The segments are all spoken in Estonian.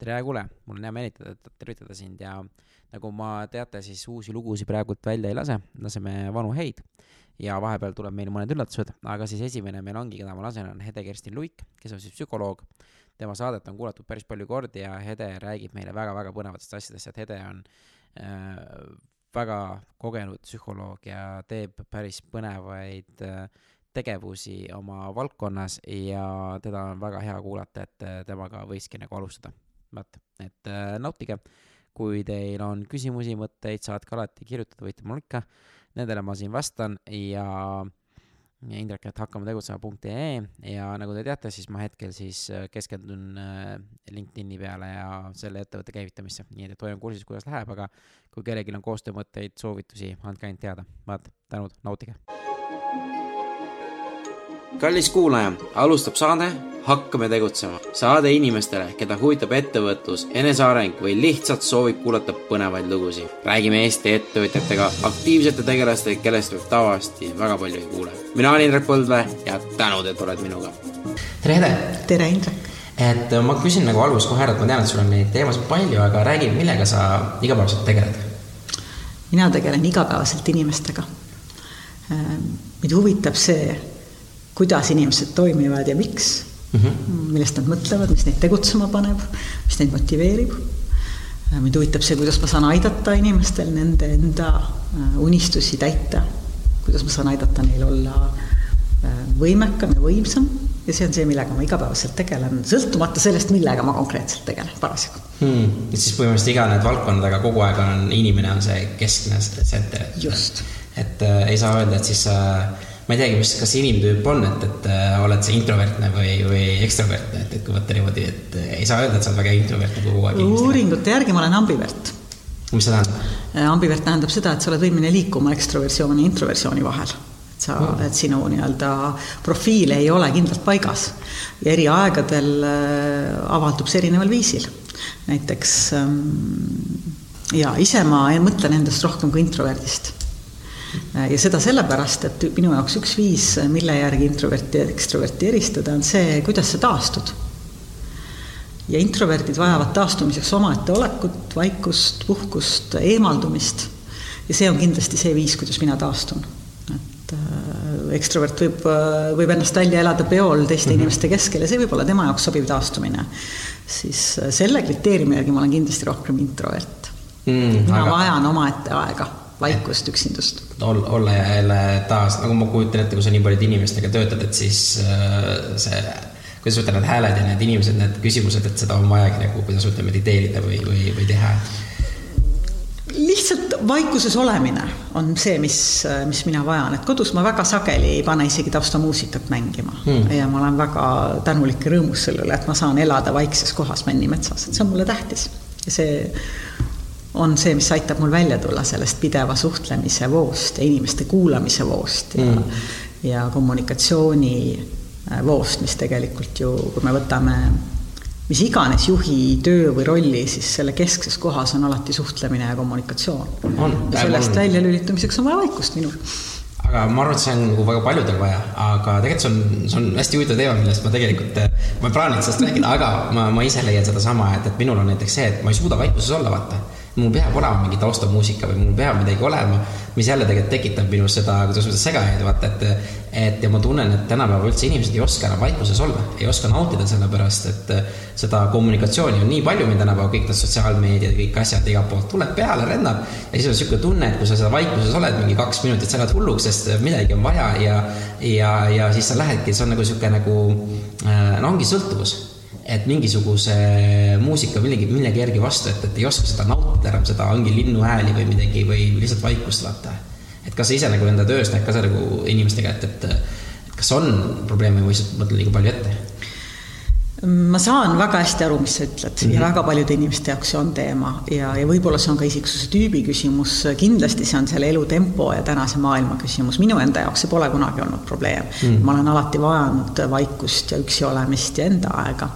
tere, kuulaja, mul on hea meelitada, tervitada sind ja nagu ma teate, siis uusi lugusid praegult välja ei lase, laseme vanu häid. ja vahepeal tuleb meil mõned üllatused, aga siis esimene meil ongi, keda ma lasen, on Hede-Kerstin Luik, kes on siis psühholoog. tema saadet on kuulatud päris palju kordi ja Hede räägib meile väga-väga põnevatest asjadest, et Hede on äh, väga kogenud psühholoog ja teeb päris põnevaid äh, tegevusi oma valdkonnas ja teda on väga hea kuulata, et äh, temaga võikski nagu alustada. Vot, et äh, nautige kui teil on küsimusi, mõtteid, saatke alati kirjutada, võite mul ikka. Nendele ma siin vastan ja Indrek, et hakkame tegutsema.ee ja nagu te teate, siis ma hetkel siis äh, keskendun äh, LinkedIni peale ja selle ettevõtte käivitamisse, nii et hoian kursis, kuidas läheb, aga kui kellelgi on koostöömõtteid, soovitusi, andke ainult teada. vaat, tänud, nautige. Kallis kuulaja, alustab saade hakkame tegutsema. saade inimestele, keda huvitab ettevõtlus, eneseareng või lihtsalt soovib kuulata põnevaid lugusid. räägime Eesti ettevõtjatega, aktiivsete tegelastega, kellest võib tavaliselt väga palju ei kuule. mina olen Indrek Põldvee ja tänud, et oled minuga. tere, Hede! tere, Indrek! et äh, ma küsin nagu alguses kohe ära, et ma tean, et sul on neid teemasid palju, aga räägi, millega sa igapäevaselt tegeled? mina tegelen igapäevaselt inimestega. Äh, mind huvitab see, kuidas inimesed toimivad ja miks mm, -hmm. millest nad mõtlevad, mis neid tegutsema paneb, mis neid motiveerib. mind huvitab see, kuidas ma saan aidata inimestel nende enda äh, unistusi täita, kuidas ma saan aidata neil olla äh, võimekam ja võimsam ja see on see, millega ma igapäevaselt tegelen, sõltumata sellest, millega ma konkreetselt tegelen parasjagu hmm.. et siis põhimõtteliselt iga need valdkonnad, aga kogu aeg on inimene on see keskne tsenter. just. et äh, ei saa öelda, et siis äh, ma ei teagi, mis, kas inimtüüp on, et, et äh, oled sa introvertne või, või ekstravertne, et, et kui võtta niimoodi, et äh, ei saa öelda, et sa oled väga introvertne kogu aeg. uuringute järgi ma olen ambivert. mis see tähendab? Äh, ambivert tähendab seda, et sa oled võimeline liikuma ekstroversiooni ja introversiooni vahel et sa mm., et sinu nii-öelda profiil ei ole kindlalt paigas ja eri aegadel avaldub see erineval viisil. näiteks ähm, ja ise ma mõtlen endast rohkem kui introverdist ja seda sellepärast, et minu jaoks üks viis, mille järgi introverti ja ekstroverti eristada, on see, kuidas sa taastud. ja introverdid vajavad taastumiseks omaette olekut, vaikust, puhkust, eemaldumist. ja see on kindlasti see viis, kuidas mina taastun. et äh, ekstrovert võib, äh, võib ennast välja elada peol teiste mm -hmm. inimeste keskel ja see võib olla tema jaoks sobiv taastumine. siis äh, selle kriteeriumi järgi ma olen kindlasti rohkem introvert mm,. mina aga... vajan omaette aega vaikust, üksindust ol,. olla jälle taas, nagu ma kujutan ette, kui sa nii paljude inimestega töötad, et siis äh, see, kuidas võtta need hääled ja need inimesed, need küsimused, et seda on vajagi nagu, kuidas võtta, mediteerida või, või, või teha? lihtsalt vaikuses olemine on see, mis, mis mina vajan, et kodus ma väga sageli ei pane isegi taustamuusikat mängima hmm. ja ma olen väga tänulik ja rõõmus selle üle, et ma saan elada vaikses kohas Männimetsas, et see on mulle tähtis ja see on see, mis aitab mul välja tulla sellest pideva suhtlemise voost ja inimeste kuulamise voost ja mm., ja kommunikatsiooni äh, voost, mis tegelikult ju, kui me võtame mis iganes juhi töö või rolli, siis selle keskses kohas on alati suhtlemine ja kommunikatsioon. ja sellest väljalülitumiseks on vaja vaikust minul aga ma arvan, et see on nagu väga paljudel vaja, aga tegelikult see on, see on hästi huvitav teema, millest ma tegelikult, ma ei plaaninud sellest rääkida, aga ma, ma ise leian sedasama, et, et minul on näiteks see, et ma ei suuda vaikuses olla, vaata mul peab olema mingi taustamuusika või mul peab midagi olema, mis jälle tegelikult tekitab minus seda, kuidas öelda, segajaid, vaata, et et ja ma tunnen, et tänapäeval üldse inimesed ei oska enam vaikuses olla, ei oska nautida, sellepärast et seda kommunikatsiooni on nii palju meil tänapäeval, kõik need sotsiaalmeediad, kõik asjad igalt poolt tuleb peale, lennab ja siis on niisugune tunne, et kui sa seal vaikuses oled mingi kaks minutit, sa lähed hulluks, sest midagi on vaja ja ja, ja siis sa lähedki, see on nagu niisugune nagu äh, no ongi sõltuvus et mingisuguse muusika millegi, millegi järgi vastu, et, et ei oska seda nautida enam, seda ongi linnuhääli või midagi või lihtsalt vaikust vaata. et kas sa ise nagu enda töös näed ka seda nagu inimestega, et, et, et kas on probleeme või lihtsalt mõtled liiga palju ette? ma saan väga hästi aru, mis sa ütled mm -hmm. ja mhm. väga paljude inimeste jaoks see on teema ja, ja võib-olla see on ka isiksuse tüübi küsimus, kindlasti see on selle elutempo ja tänase maailma küsimus, minu enda jaoks see pole kunagi olnud probleem mm. -hmm. ma olen alati vajanud vaikust ja üksi olemist ja enda aega.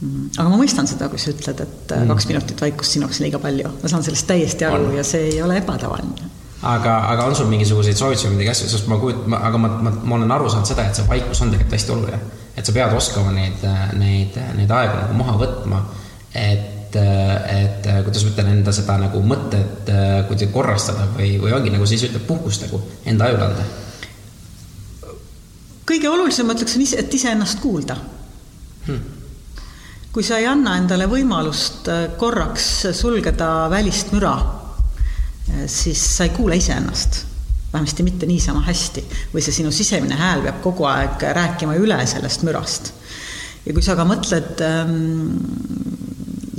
Aga ma mõistan seda, kui sa ütled, et äh, mm. kaks minutit vaikust sinu jaoks on liiga palju, ma saan sellest täiesti aru on. ja see ei ole ebatavaline. aga, aga on sul mingisuguseid soovitusi või midagi asju, sest ma kujutan, aga ma, ma, ma olen aru saanud seda, et see vaikus on tegelikult hästi oluline. et sa pead oskama neid, neid, neid aegu nagu maha võtma et, et kuidas ma ütlen, enda seda nagu mõtet kuidagi korrastada või, või ongi nagu siis ütleb puhkust nagu enda ajule anda? kõige olulisem, ma ütleks, on ise, et iseennast kuulda hmm. Kui sa ei anna endale võimalust korraks sulgeda välist müra, siis sa ei kuule iseennast vähemasti mitte niisama hästi või see sinu sisemine hääl peab kogu aeg rääkima üle sellest mürast. ja kui sa aga mõtled ähm,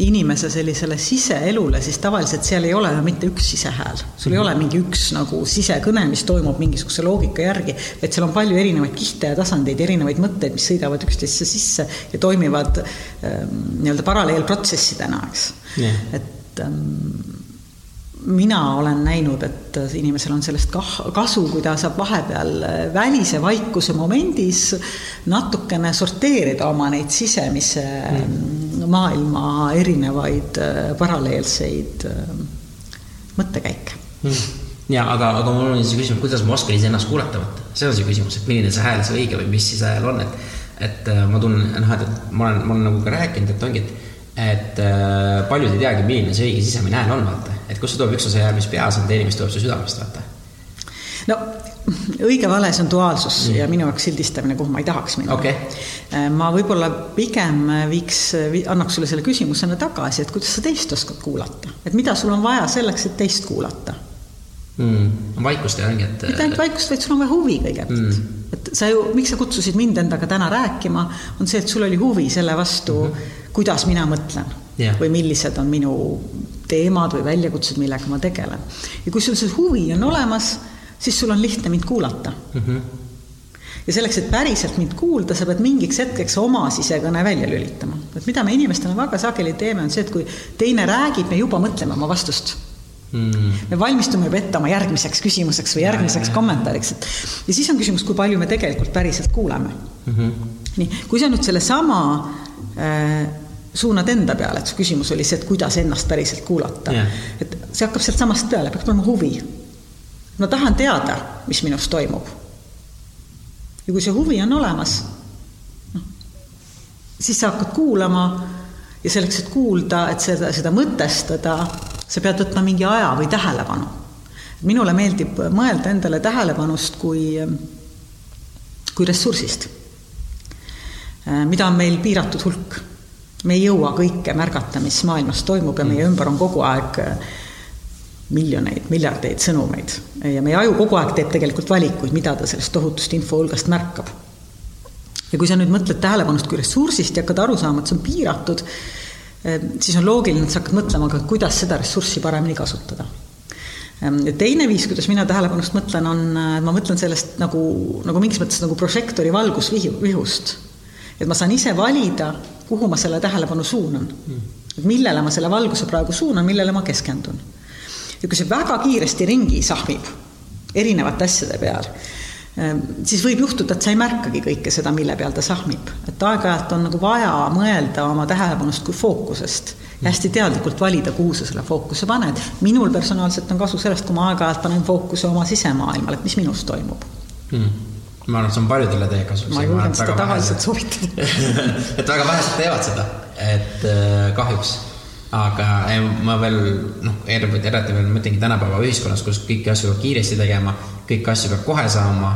inimese sellisele siseelule, siis tavaliselt seal ei ole ju mitte üks sisehääl, sul ei ole mingi üks nagu sisekõne, mis toimub mingisuguse loogika järgi, vaid seal on palju erinevaid kihte ja tasandeid, erinevaid mõtteid, mis sõidavad üksteisesse sisse ja toimivad ähm, nii-öelda paralleelprotsessidena, eks. Yeah.. et ähm, mina olen näinud, et inimesel on sellest kah-, kasu, kui ta saab vahepeal välise vaikuse momendis natukene sorteerida oma neid sisemise mm. Maailma erinevaid äh, paralleelseid äh, mõttekäike mm. ja aga, aga mul on siis küsimus, kuidas ma oskan iseennast kuulata võtta, see on see küsimus, et milline see hääl, see õige või mis siis hääl on, et et äh, ma tunnen, noh, et ma olen, ma olen nagu ka rääkinud, et ongi, et et äh, paljud ei teagi, milline see õige sisemine hääl on, vaata. et kust tuleb üks osa hääl, mis peas on, teine, mis tuleb su südamest, vaata. no õige-vale, see on duaalsus mm. ja minu jaoks sildistamine, kuhu ma ei tahaks minna okay.. Äh, ma võib-olla pigem viiks, annaks sulle selle küsimusena tagasi, et kuidas sa teist oskad kuulata, et mida sul on vaja selleks, et teist kuulata mm.. vaikust ja ongi, et. mitte ainult vaikust, vaid sul on vaja huvi kõigepealt mm et sa ju, miks sa kutsusid mind endaga täna rääkima, on see, et sul oli huvi selle vastu mm, -hmm kuidas mina mõtlen yeah. või millised on minu teemad või väljakutsed, millega ma tegelen. ja kui sul see huvi on olemas, siis sul on lihtne mind kuulata mm. -hmm. ja selleks, et päriselt mind kuulda, sa pead mingiks hetkeks oma sisekõne välja lülitama. et mida me inimestena väga sageli teeme, on see, et kui teine räägib, me juba mõtleme oma vastust Mm. me valmistume juba ette oma järgmiseks küsimuseks või järgmiseks ja, kommentaariks, et ja siis on küsimus, kui palju me tegelikult päriselt kuuleme mm. -hmm. nii, kui sa nüüd sellesama äh, suunad enda peale, et su küsimus oli see, et kuidas ennast päriselt kuulata yeah.. et see hakkab sealtsamast peale, peaks olema huvi. Ma tahan teada, mis minus toimub. ja kui see huvi on olemas, noh, siis sa hakkad kuulama ja selleks, et kuulda, et seda, seda mõtestada, sa pead võtma mingi aja või tähelepanu. minule meeldib mõelda endale tähelepanust kui, kui ressursist, mida on meil piiratud hulk me ei jõua kõike märgata, mis maailmas toimub ja meie ümber on kogu aeg äh, miljoneid, miljardeid sõnumeid ja meie aju kogu aeg teeb tegelikult valikuid, mida ta sellest tohutust infohulgast märkab. ja kui sa nüüd mõtled tähelepanust kui ressursist ja hakkad aru saama, et see on piiratud, siis on loogiline, et sa hakkad mõtlema ka, kuidas seda ressurssi paremini kasutada. Ja teine viis, kuidas mina tähelepanust mõtlen, on, ma mõtlen sellest nagu, nagu mingis mõttes nagu prožektori valgusvihust. et ma saan ise valida, kuhu ma selle tähelepanu suunan. et millele ma selle valguse praegu suunan, millele ma keskendun. Ja kui see väga kiiresti ringi sahmib erinevate asjade peal, ehm, siis võib juhtuda, et sa ei märkagi kõike seda, mille peal ta sahmib. et aeg-ajalt on nagu vaja mõelda oma tähelepanust kui fookusest ja hästi teadlikult valida, kuhu sa selle fookuse paned. minul personaalselt on kasu sellest, kui ma aeg-ajalt panen fookuse oma sisemaailmale, et mis minus toimub mm ma arvan, et see on paljudele teie kasuks. ma julgen seda tavaliselt soovitada et väga vähesed teevad seda, et äh, kahjuks. Aga äh, ma veel noh, eriti veel mõtlengi tänapäeva ühiskonnas, kus kõiki asju peab kiiresti tegema, kõiki asju peab kohe saama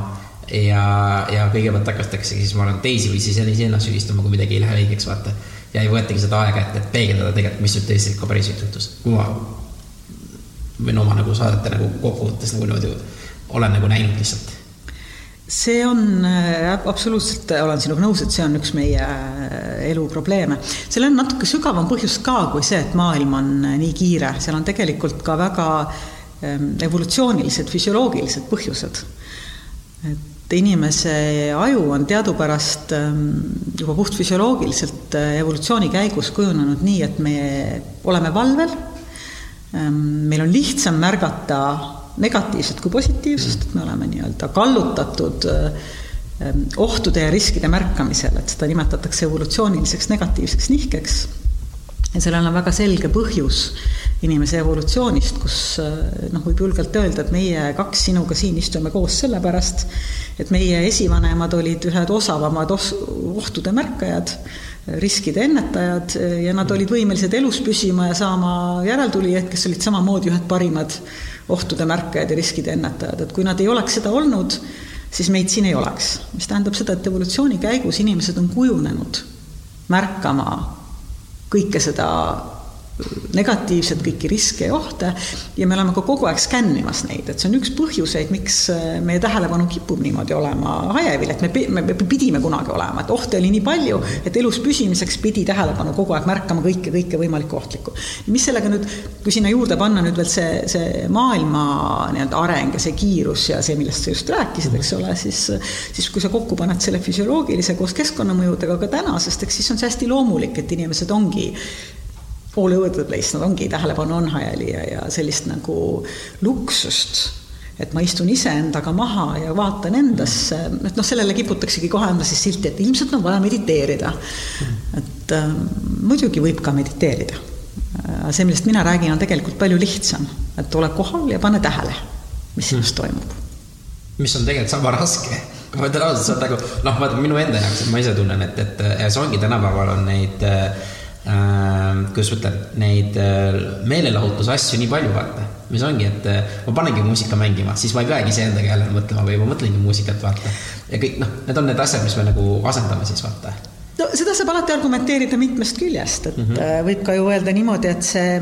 ja, ja kõigepealt hakataksegi siis, ma arvan, teisi või siis iseennast süüdistama, kui midagi ei lähe õigeks, vaata. ja ei võetagi seda aega, et, et peegeldada tegelikult, mis nüüd teisel ka päriselt juhtus. kui ma võin oma nagu saadete nagu kokkuvõttes nagu niimoodi olen nagu näinud lihtsalt see on äh, absoluutselt, olen sinuga nõus, et see on üks meie äh, elu probleeme. sellel on natuke sügavam põhjus ka kui see, et maailm on äh, nii kiire, seal on tegelikult ka väga ähm, evolutsioonilised, füsioloogilised põhjused. et inimese aju on teadupärast ähm, juba puhtfüsioloogiliselt evolutsiooni käigus kujunenud nii, et me oleme valvel, ähm, meil on lihtsam märgata negatiivset kui positiivsust, et me oleme nii-öelda kallutatud ähm, ohtude ja riskide märkamisel, et seda nimetatakse evolutsiooniliseks negatiivseks nihkeks. ja sellel on väga selge põhjus. inimese evolutsioonist, kus noh, võib julgelt öelda, et meie kaks sinuga siin istume koos sellepärast, et meie esivanemad olid ühed osavamad os-, ohtude märkajad, riskide ennetajad ja nad olid võimelised elus püsima ja saama järeltulijaid, kes olid samamoodi ühed parimad ohtude märkajad ja riskide ennetajad, et kui nad ei oleks seda olnud, siis meid siin ei oleks. mis tähendab seda, et evolutsiooni käigus inimesed on kujunenud märkama kõike seda negatiivset, kõiki riske ja ohte ja me oleme ka kogu aeg skännimas neid, et see on üks põhjuseid, miks äh, meie tähelepanu kipub niimoodi olema hajevil, et me, me, me pidime kunagi olema, et ohte oli nii palju, et elus püsimiseks pidi tähelepanu kogu aeg märkama kõike, kõike võimalikku ohtlikku. mis sellega nüüd, kui sinna juurde panna nüüd veel see, see maailma nii-öelda areng ja see kiirus ja see, millest sa just rääkisid, eks ole, siis siis kui sa kokku paned selle füsioloogilise koos keskkonnamõjudega ka tänasest, eks siis on see hästi loomulik, et inimesed ongi all over the place, nad ongi, tähelepanu on hajali ja, ja sellist nagu luksust, et ma istun iseendaga maha ja vaatan endasse, et noh, sellele kiputaksegi kohe anda siis silti, et ilmselt on vaja mediteerida. et äh, muidugi võib ka mediteerida. see, millest mina räägin, on tegelikult palju lihtsam, et ole kohal ja pane tähele, mis sinust toimub. mis on tegelikult sama raske ma ütlen ausalt, see on nagu noh, vaata minu enda jaoks, et ma ise tunnen, et, et see ongi tänapäeval on neid äh, äh, kuidas ma ütlen, neid äh, meelelahutusasju nii palju, vaata. mis ongi, et äh, ma panengi muusika mängima, siis ma ei peagi iseendaga jälle mõtlema või ma mõtlengi muusikat, vaata. ja kõik, noh, need on need asjad, mis me nagu asendame siis, vaata. no seda saab alati argumenteerida mitmest küljest, et mm -hmm. võib ka ju öelda niimoodi, et see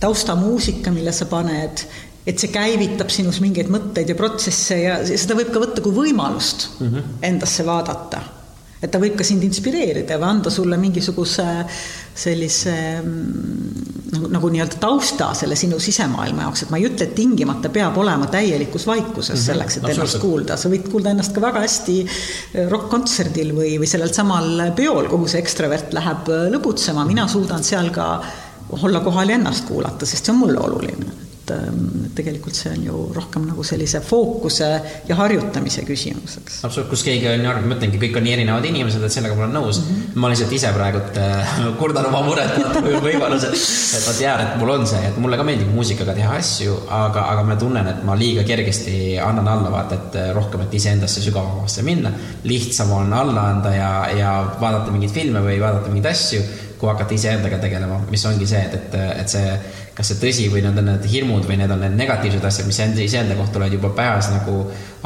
taustamuusika, mille sa paned, et see käivitab sinus mingeid mõtteid ja protsesse ja seda võib ka võtta kui võimalust mm -hmm. endasse vaadata et ta võib ka sind inspireerida või anda sulle mingisuguse sellise mm, nagu, nagu nii-öelda tausta selle sinu sisemaailma jaoks, et ma ei ütle, et tingimata peab olema täielikus vaikuses mm -hmm. selleks, et ennast kuulda, sa võid kuulda ennast ka väga hästi eh, rokk-kontserdil või, või sellel samal peol, kuhu see ekstravert läheb eh, lõbutsema, mina suudan seal ka olla kohal ja ennast kuulata, sest see on mulle oluline et tegelikult see on ju rohkem nagu sellise fookuse ja harjutamise küsimus, eks. absoluutselt, kus keegi on ju arvanud, ma ütlengi, kõik on nii erinevad inimesed, et sellega ma olen nõus mm. -hmm. ma lihtsalt ise praegult äh, kurdan oma muret võimalusel, et ma tean, et mul on see, et mulle ka meeldib muusikaga teha asju, aga, aga ma tunnen, et ma liiga kergesti annan alla, vaata, et äh, rohkem, et iseendasse sügavamasse minna. lihtsam on alla anda ja, ja vaadata mingeid filme või vaadata mingeid asju, kui hakata iseendaga tegelema, mis ongi see, et, et, et see kas see tõsi või need on need hirmud või need on need negatiivsed asjad, mis enda, iseenda kohta oled juba peas nagu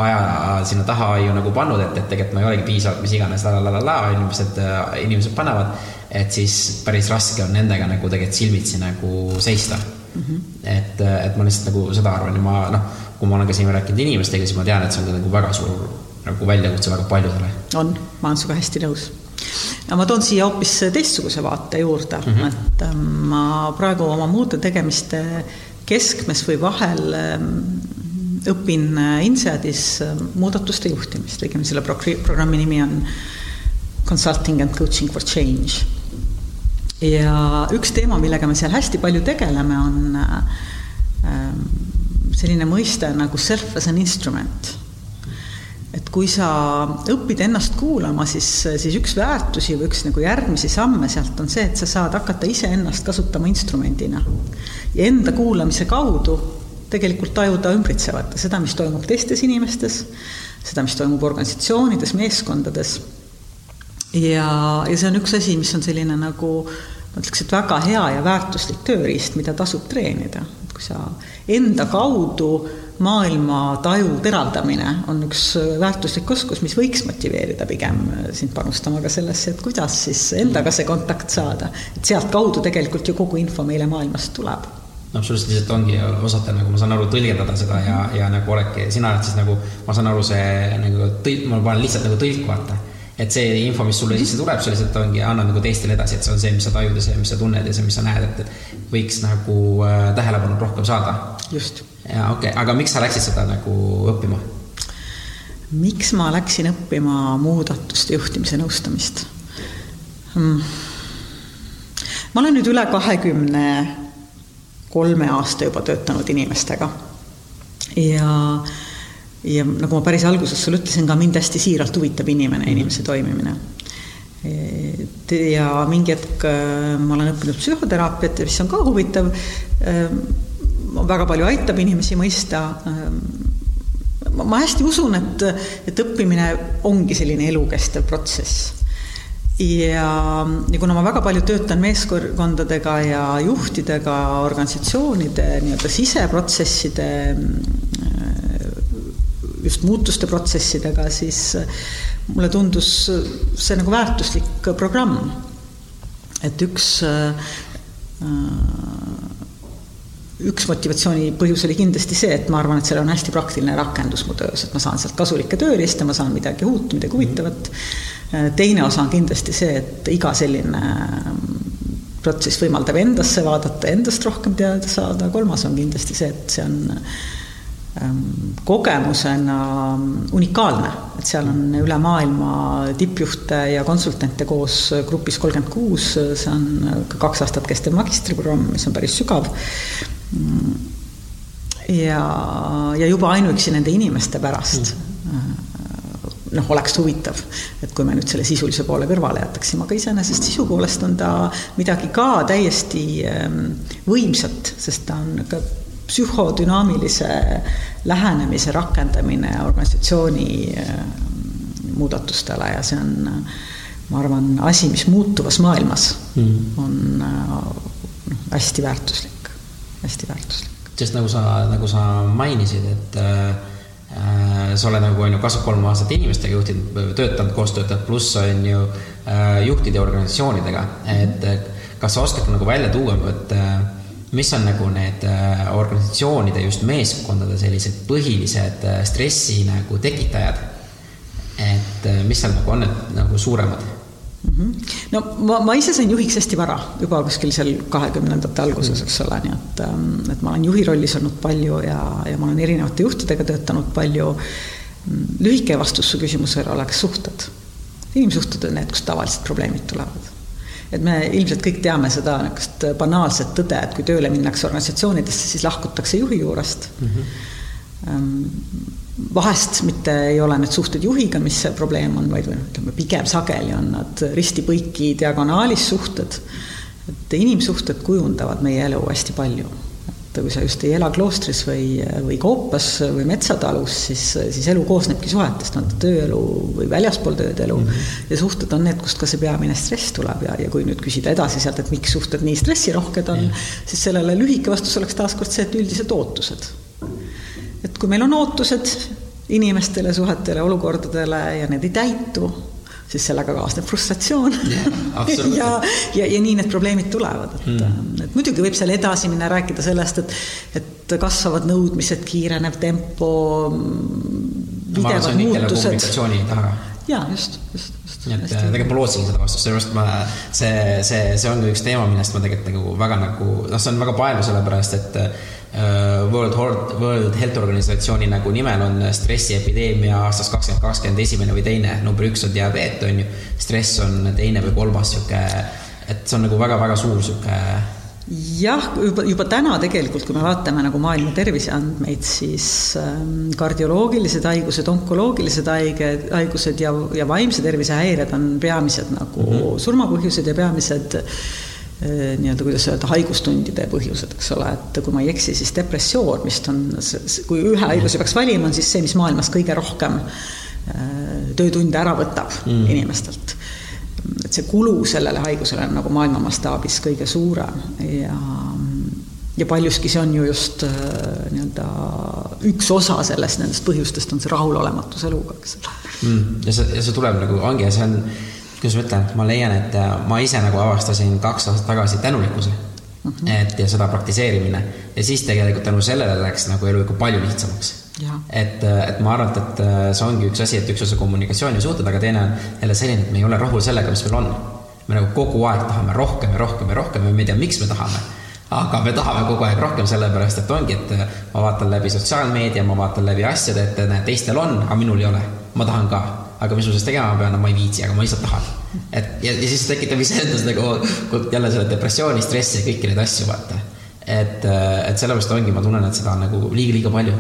aja sinna taha ju nagu pannud, et, et tegelikult ma ei olegi piisavalt, mis iganes la la la la inimesed, inimesed panevad. et siis päris raske on nendega nagu tegelikult silmitsi nagu seista mm. -hmm. et, et ma lihtsalt nagu seda arvan ja ma noh, kui ma olen ka siin rääkinud inimestega, siis ma tean, et see on ka nagu väga suur nagu väljakutse väga paljudele. on, ma olen sinuga hästi nõus ja ma toon siia hoopis teistsuguse vaate juurde mm, -hmm. et ähm, ma praegu oma muude tegemiste keskmes või vahel ähm, õpin äh, INSEADis äh, muudatuste juhtimist, õigemini selle programmi nimi on Consulting and Coaching for Change. ja üks teema, millega me seal hästi palju tegeleme, on ähm, selline mõiste nagu self as an instrument et kui sa õpid ennast kuulama, siis, siis üks väärtusi või üks nagu järgmisi samme sealt on see, et sa saad hakata iseennast kasutama instrumendina. ja enda kuulamise kaudu tegelikult tajuda ümbritsevat, seda, mis toimub teistes inimestes, seda, mis toimub organisatsioonides, meeskondades. ja, ja see on üks asi, mis on selline nagu ma ütleks, et väga hea ja väärtuslik tööriist, mida tasub treenida, kui sa enda kaudu maailma taju teravdamine on üks väärtuslik oskus, mis võiks motiveerida pigem sind panustama ka sellesse, et kuidas siis endaga see kontakt saada. et sealtkaudu tegelikult ju kogu info meile maailmast tuleb no absoluutselt, lihtsalt ongi osata nagu ma saan aru, tõlgendada seda ja, ja nagu oledki, sina oled siis nagu, ma saan aru, see nagu tõlk, ma panen lihtsalt nagu tõlk, vaata. et see info, mis sulle sisse tuleb, sa lihtsalt ongi, annad nagu teistele edasi, et see on see, mis sa tajud ja see, mis sa tunned ja see, mis sa näed, et, et võiks nagu äh, tähelepanu rohkem saada. Just ja okei okay., aga miks sa läksid seda nagu õppima? miks ma läksin õppima muudatuste juhtimise nõustamist hmm.? ma olen nüüd üle kahekümne kolme aasta juba töötanud inimestega ja ja nagu ma päris alguses sulle ütlesin, ka mind hästi siiralt huvitab inimene, inimese toimimine. ja mingi hetk ma olen õppinud psühhoteraapiat ja mis on ka huvitav, väga palju aitab inimesi mõista ma hästi usun, et, et õppimine ongi selline elukestev protsess. ja, ja kuna ma väga palju töötan meeskondadega ja juhtidega, organisatsioonide nii-öelda siseprotsesside, just muutuste protsessidega, siis mulle tundus see nagu väärtuslik programm. et üks äh, üks motivatsiooni põhjus oli kindlasti see, et ma arvan, et seal on hästi praktiline rakendus mu töös, et ma saan sealt kasulikke tööriiste, ma saan midagi uut, midagi huvitavat. teine osa on kindlasti see, et iga selline mm, protsess võimaldab endasse vaadata, endast rohkem teada saada, kolmas on kindlasti see, et see on ähm, kogemusena unikaalne, et seal on üle maailma tippjuhte ja konsultante koos grupis kolmkümmend kuus, see on kaks aastat kestev magistriprogramm, mis on päris sügav ja, ja juba ainuüksi nende inimeste pärast mm. noh, oleks huvitav, et kui me nüüd selle sisulise poole kõrvale jätaksime, aga iseenesest sisu poolest on ta midagi ka täiesti ähm, võimsat, sest ta on ka psühhodünaamilise lähenemise rakendamine organisatsiooni ähm, muudatustele ja see on, ma arvan, asi, mis muutuvas maailmas mm. on noh, hästi väärtuslik hästi väärtuslik. sest nagu sa, nagu sa mainisid, et äh, sa oled nagu on ju kasvab kolm aastat inimestega juhtinud, töötanud, koos töötanud, pluss on ju äh, juhtide organisatsioonidega, et kas sa oskad nagu välja tuua, et äh, mis on nagu need äh, organisatsioonide, just meeskondade sellised põhilised äh, stressi nagu tekitajad? et äh, mis seal nagu on need nagu suuremad. No ma, ma ise sain juhiks hästi vara, juba kuskil seal kahekümnendate alguses, eks ole, nii et, ähm, et ma olen juhi rollis olnud palju ja, ja ma olen erinevate juhtidega töötanud palju. lühike vastus su küsimusele oleks suhted. inimsuhted on need, kust tavaliselt probleemid tulevad et me ilmselt kõik teame seda niisugust banaalset tõde, et kui tööle minnakse organisatsioonidesse, siis lahkutakse juhi juurest mm. -hmm vahest mitte ei ole need suhted juhiga, mis see probleem on, vaid ütleme, pigem sageli on nad risti-põiki diagonaalis suhted. et inimsuhted kujundavad meie elu hästi palju. et kui sa just ei ela kloostris või, või koopas või metsatalus, siis, siis elu koosnebki suhetest, on ta tööelu või väljaspool töödelu mm. -hmm. ja suhted on need, kust ka see peamine stress tuleb ja, ja kui nüüd küsida edasi sealt, et miks suhted nii stressirohked on mm, -hmm. siis sellele lühike vastus oleks taaskord see, et üldiselt ootused et kui meil on ootused inimestele, suhetele, olukordadele ja need ei täitu, siis sellega kaasneb frustratsioon yeah,. ja, ja, ja nii need probleemid tulevad, et mm., et muidugi võib seal edasi minna, rääkida sellest, et, et kasvavad nõudmised, kiirenev tempo, videvad muutused. kommunikatsiooni taga. jaa, just, just, just. nii et tegelikult ma lootsin seda vastust, sellepärast ma, see, see, see ongi üks teema, millest ma tegelikult nagu väga nagu, noh, see on väga paeluv, sellepärast et Äh, World Health, World Health Organisatsiooni nagu nimel on stressiepideemia aastast kakskümmend kakskümmend esimene või teine, number üks on diabeet, on ju. stress on teine või kolmas sihuke, et see on nagu väga-väga suur sihuke jah, juba, juba täna tegelikult, kui me vaatame nagu maailma terviseandmeid, siis ähm, kardioloogilised haigused, onkoloogilised haiged, haigused ja, ja vaimse tervise häired on peamised nagu mm -hmm. surmapõhjused ja peamised äh, Äh, nii-öelda, kuidas öelda, haigustundide põhjused, eks ole, et kui ma ei eksi, siis depressioon vist on, kui ühe haiguse peaks valima, on siis see, mis maailmas kõige rohkem äh, töötunde ära võtab mm. inimestelt. et see kulu sellele haigusele on nagu maailma mastaabis kõige suurem ja ja paljuski see on ju just äh, nii-öelda üks osa sellest, nendest põhjustest on see rahulolematus eluga, eks ole mm.. ja see, ja see tuleb nagu, ongi, see on kuidas ma ütlen, ma leian, et äh, ma ise nagu avastasin kaks aastat tagasi tänulikkuse mm. -hmm. et ja seda praktiseerimine ja siis tegelikult tänu sellele läks nagu elu ikka palju lihtsamaks. et, äh, et ma arvan, et, et äh, see ongi üks asi, et üks osa kommunikatsiooni ja suhted, aga teine on jälle selline, et me ei ole rahul sellega, mis meil on. me nagu kogu aeg tahame rohkem ja rohkem ja rohkem ja me ei tea, miks me tahame aga me tahame kogu aeg rohkem, sellepärast et ongi, et ma vaatan läbi sotsiaalmeedia, ma vaatan läbi asjade, et näed, teistel on, aga minul ei ole. ma tahan ka aga mis ma sellest tegema pean, ma ei viitsi, aga ma lihtsalt tahan. et ja, ja siis tekitab iseendas nagu jälle selle depressiooni, stressi ja kõiki neid asju, vaata. et, et sellepärast ongi, ma tunnen, et seda on nagu liiga-liiga palju.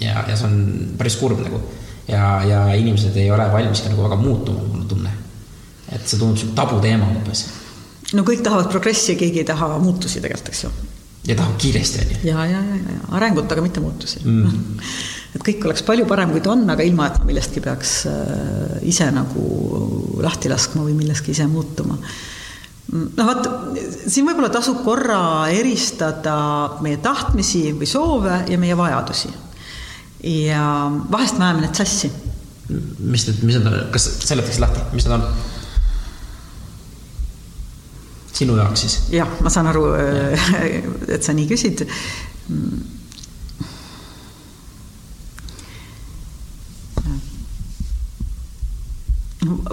ja, ja see on päris kurb nagu. ja, ja inimesed ei ole valmis ka nagu väga muutuma, mul on tunne et see tundub sihuke tabuteema umbes. no kõik tahavad progressi keegi ei taha muutusi tegelikult, eks ju. ja tahab kiiresti, on ju. ja, ja, ja, ja arengut, aga mitte muutusi mm. Et kõik oleks palju parem, kui ta on, aga ilma, et millestki peaks äh, ise nagu lahti laskma või milleski ise muutuma no vot, siin võib-olla tasub korra eristada meie tahtmisi või soove ja meie vajadusi. ja vahest me ajame need sassi. mis need, mis need on, kas seletaks lahti, mis need on? sinu jaoks siis? jah, ma saan aru, et sa nii küsid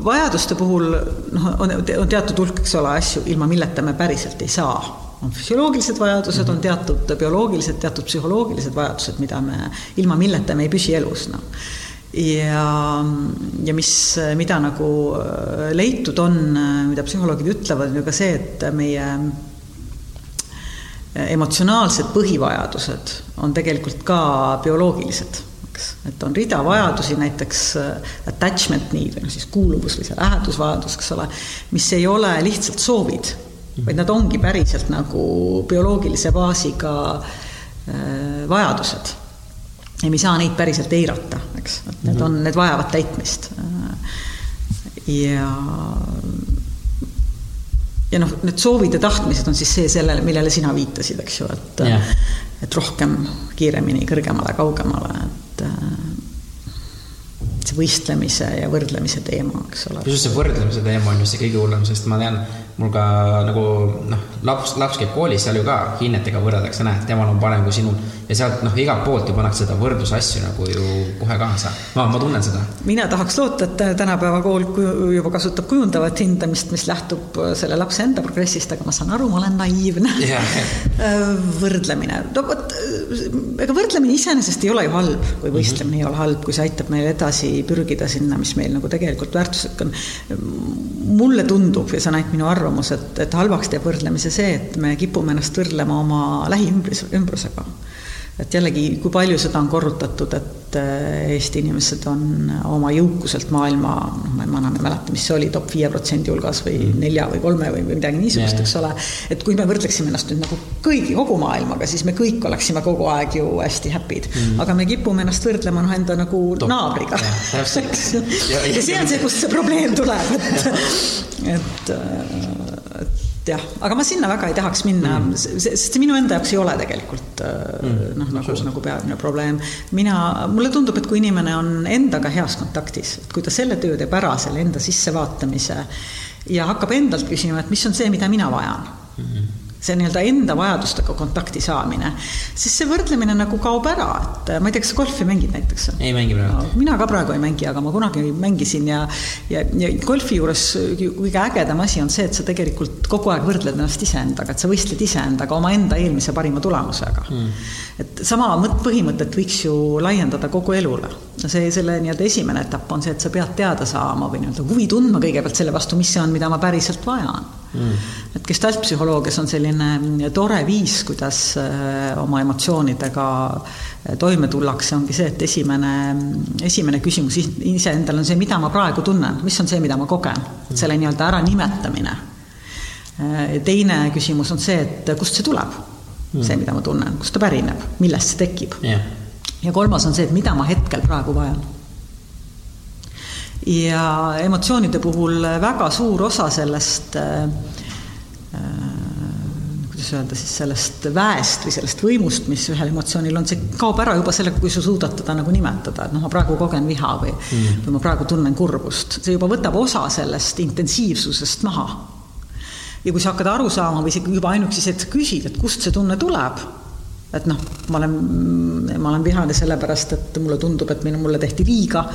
vajaduste puhul noh, on, on teatud hulk, eks ole, asju, ilma milleta me päriselt ei saa. on füsioloogilised vajadused, on teatud bioloogilised, teatud psühholoogilised vajadused, mida me, ilma milleta me ei püsi elus, noh. ja, ja mis, mida nagu äh, leitud on, mida psühholoogid ütlevad, on ju ka see, et meie emotsionaalsed põhivajadused on tegelikult ka bioloogilised eks, et on rida vajadusi, näiteks äh, attachment need või noh, siis kuuluvus või see lähedusvajadus, eks ole, mis ei ole lihtsalt soovid, vaid nad ongi päriselt nagu bioloogilise baasiga äh, vajadused. ja me ei saa neid päriselt eirata, eks, et need on, need vajavad täitmist. Äh, ja ja noh, need soovid ja tahtmised on siis see sellele, millele sina viitasid, eks ju, et yeah. et rohkem, kiiremini, kõrgemale, kaugemale, et võistlemise ja võrdlemise teema, eks ole. kusjuures see võrdlemise teema on ju see kõige hullem, sest ma tean, mul ka nagu noh, laps, laps käib koolis, seal ju ka hinnetega võrreldakse, näed, temal on parem kui sinul. ja sealt noh, igalt poolt ju pannakse seda võrdlusasju nagu ju kohe kaasa. ma, ma tunnen seda. mina tahaks loota, et tänapäeva kool juba kasutab kujundavat hindamist, mis lähtub selle lapse enda progressist, aga ma saan aru, ma olen naiivne yeah. võrdlemine, no vot, ega võrdlemine iseenesest ei ole ju halb või võistlemine mm -hmm. ei ole halb, kui see aitab meil edasi pürgida sinna, mis meil nagu tegelikult väärtuslik on. mulle tundub ja see on ainult minu arvamus, arvamus, et, et halvaks teeb võrdlemise see, et me kipume ennast võrdlema oma lähiümbrus, ümbrusega. Et jällegi, kui palju seda on korrutatud, et äh, Eesti inimesed on oma jõukuselt maailma, noh, ma enam ei mäleta, mis see oli, top viie protsendi hulgas või mm. nelja või kolme või midagi niisugust, eks ole. et kui me võrdleksime ennast nüüd nagu kõigi, kogu maailmaga, siis me kõik oleksime kogu aeg ju hästi happy'd mm.. aga me kipume ennast võrdlema noh, enda nagu top. naabriga. ja see on see, kust see probleem tuleb, et et, et jah, aga ma sinna väga ei tahaks minna mm., sest minu enda jaoks ei ole tegelikult mm. noh, nagu, nagu peamine probleem. mina, mulle tundub, et kui inimene on endaga heas kontaktis, et kui ta selle töö teeb ära, selle enda sissevaatamise ja hakkab endalt küsima, et mis on see, mida mina vajan mm. -hmm see nii-öelda enda vajadustega kontakti saamine, siis see võrdlemine nagu kaob ära, et ma ei tea, kas sa golfi mängid näiteks? ei mängi praegu no,. mina ka praegu ei mängi, aga ma kunagi mängisin ja, ja, ja golfi juures kõige ägedam asi on see, et sa tegelikult kogu aeg võrdled ennast iseendaga, et sa võistled iseendaga omaenda eelmise parima tulemusega mm.. et sama mõt-, põhimõtet võiks ju laiendada kogu elule. see, selle nii-öelda esimene etapp on see, et sa pead teada saama või nii-öelda huvi tundma kõigepealt selle vastu, mis see on, mida ma päriselt vajan mm.. et gestaltpsühholoogias on selline tore viis, kuidas äh, oma emotsioonidega äh, toime tullakse, ongi see, et esimene, esimene küsimus iseendale on see, mida ma praegu tunnen, mis on see, mida ma kogen, et selle nii-öelda äranimetamine. Äh, teine küsimus on see, et kust see tuleb? Mm., see, mida ma tunnen, kust ta pärineb, millest see tekib? Yeah.. ja kolmas on see, et mida ma hetkel praegu vajan ja emotsioonide puhul väga suur osa sellest äh, äh, kuidas öelda siis, sellest väest või sellest võimust, mis ühel emotsioonil on, see kaob ära juba sellega, kui sa suudad teda nagu nimetada, et noh, ma praegu kogen viha või mm., või ma praegu tunnen kurbust, see juba võtab osa sellest intensiivsusest maha. ja kui sa hakkad aru saama või isegi juba ainuüksi see, et sa küsid, et kust see tunne tuleb, et noh, ma olen, ma olen vihane sellepärast, et mulle tundub, et minu, mulle tehti liiga,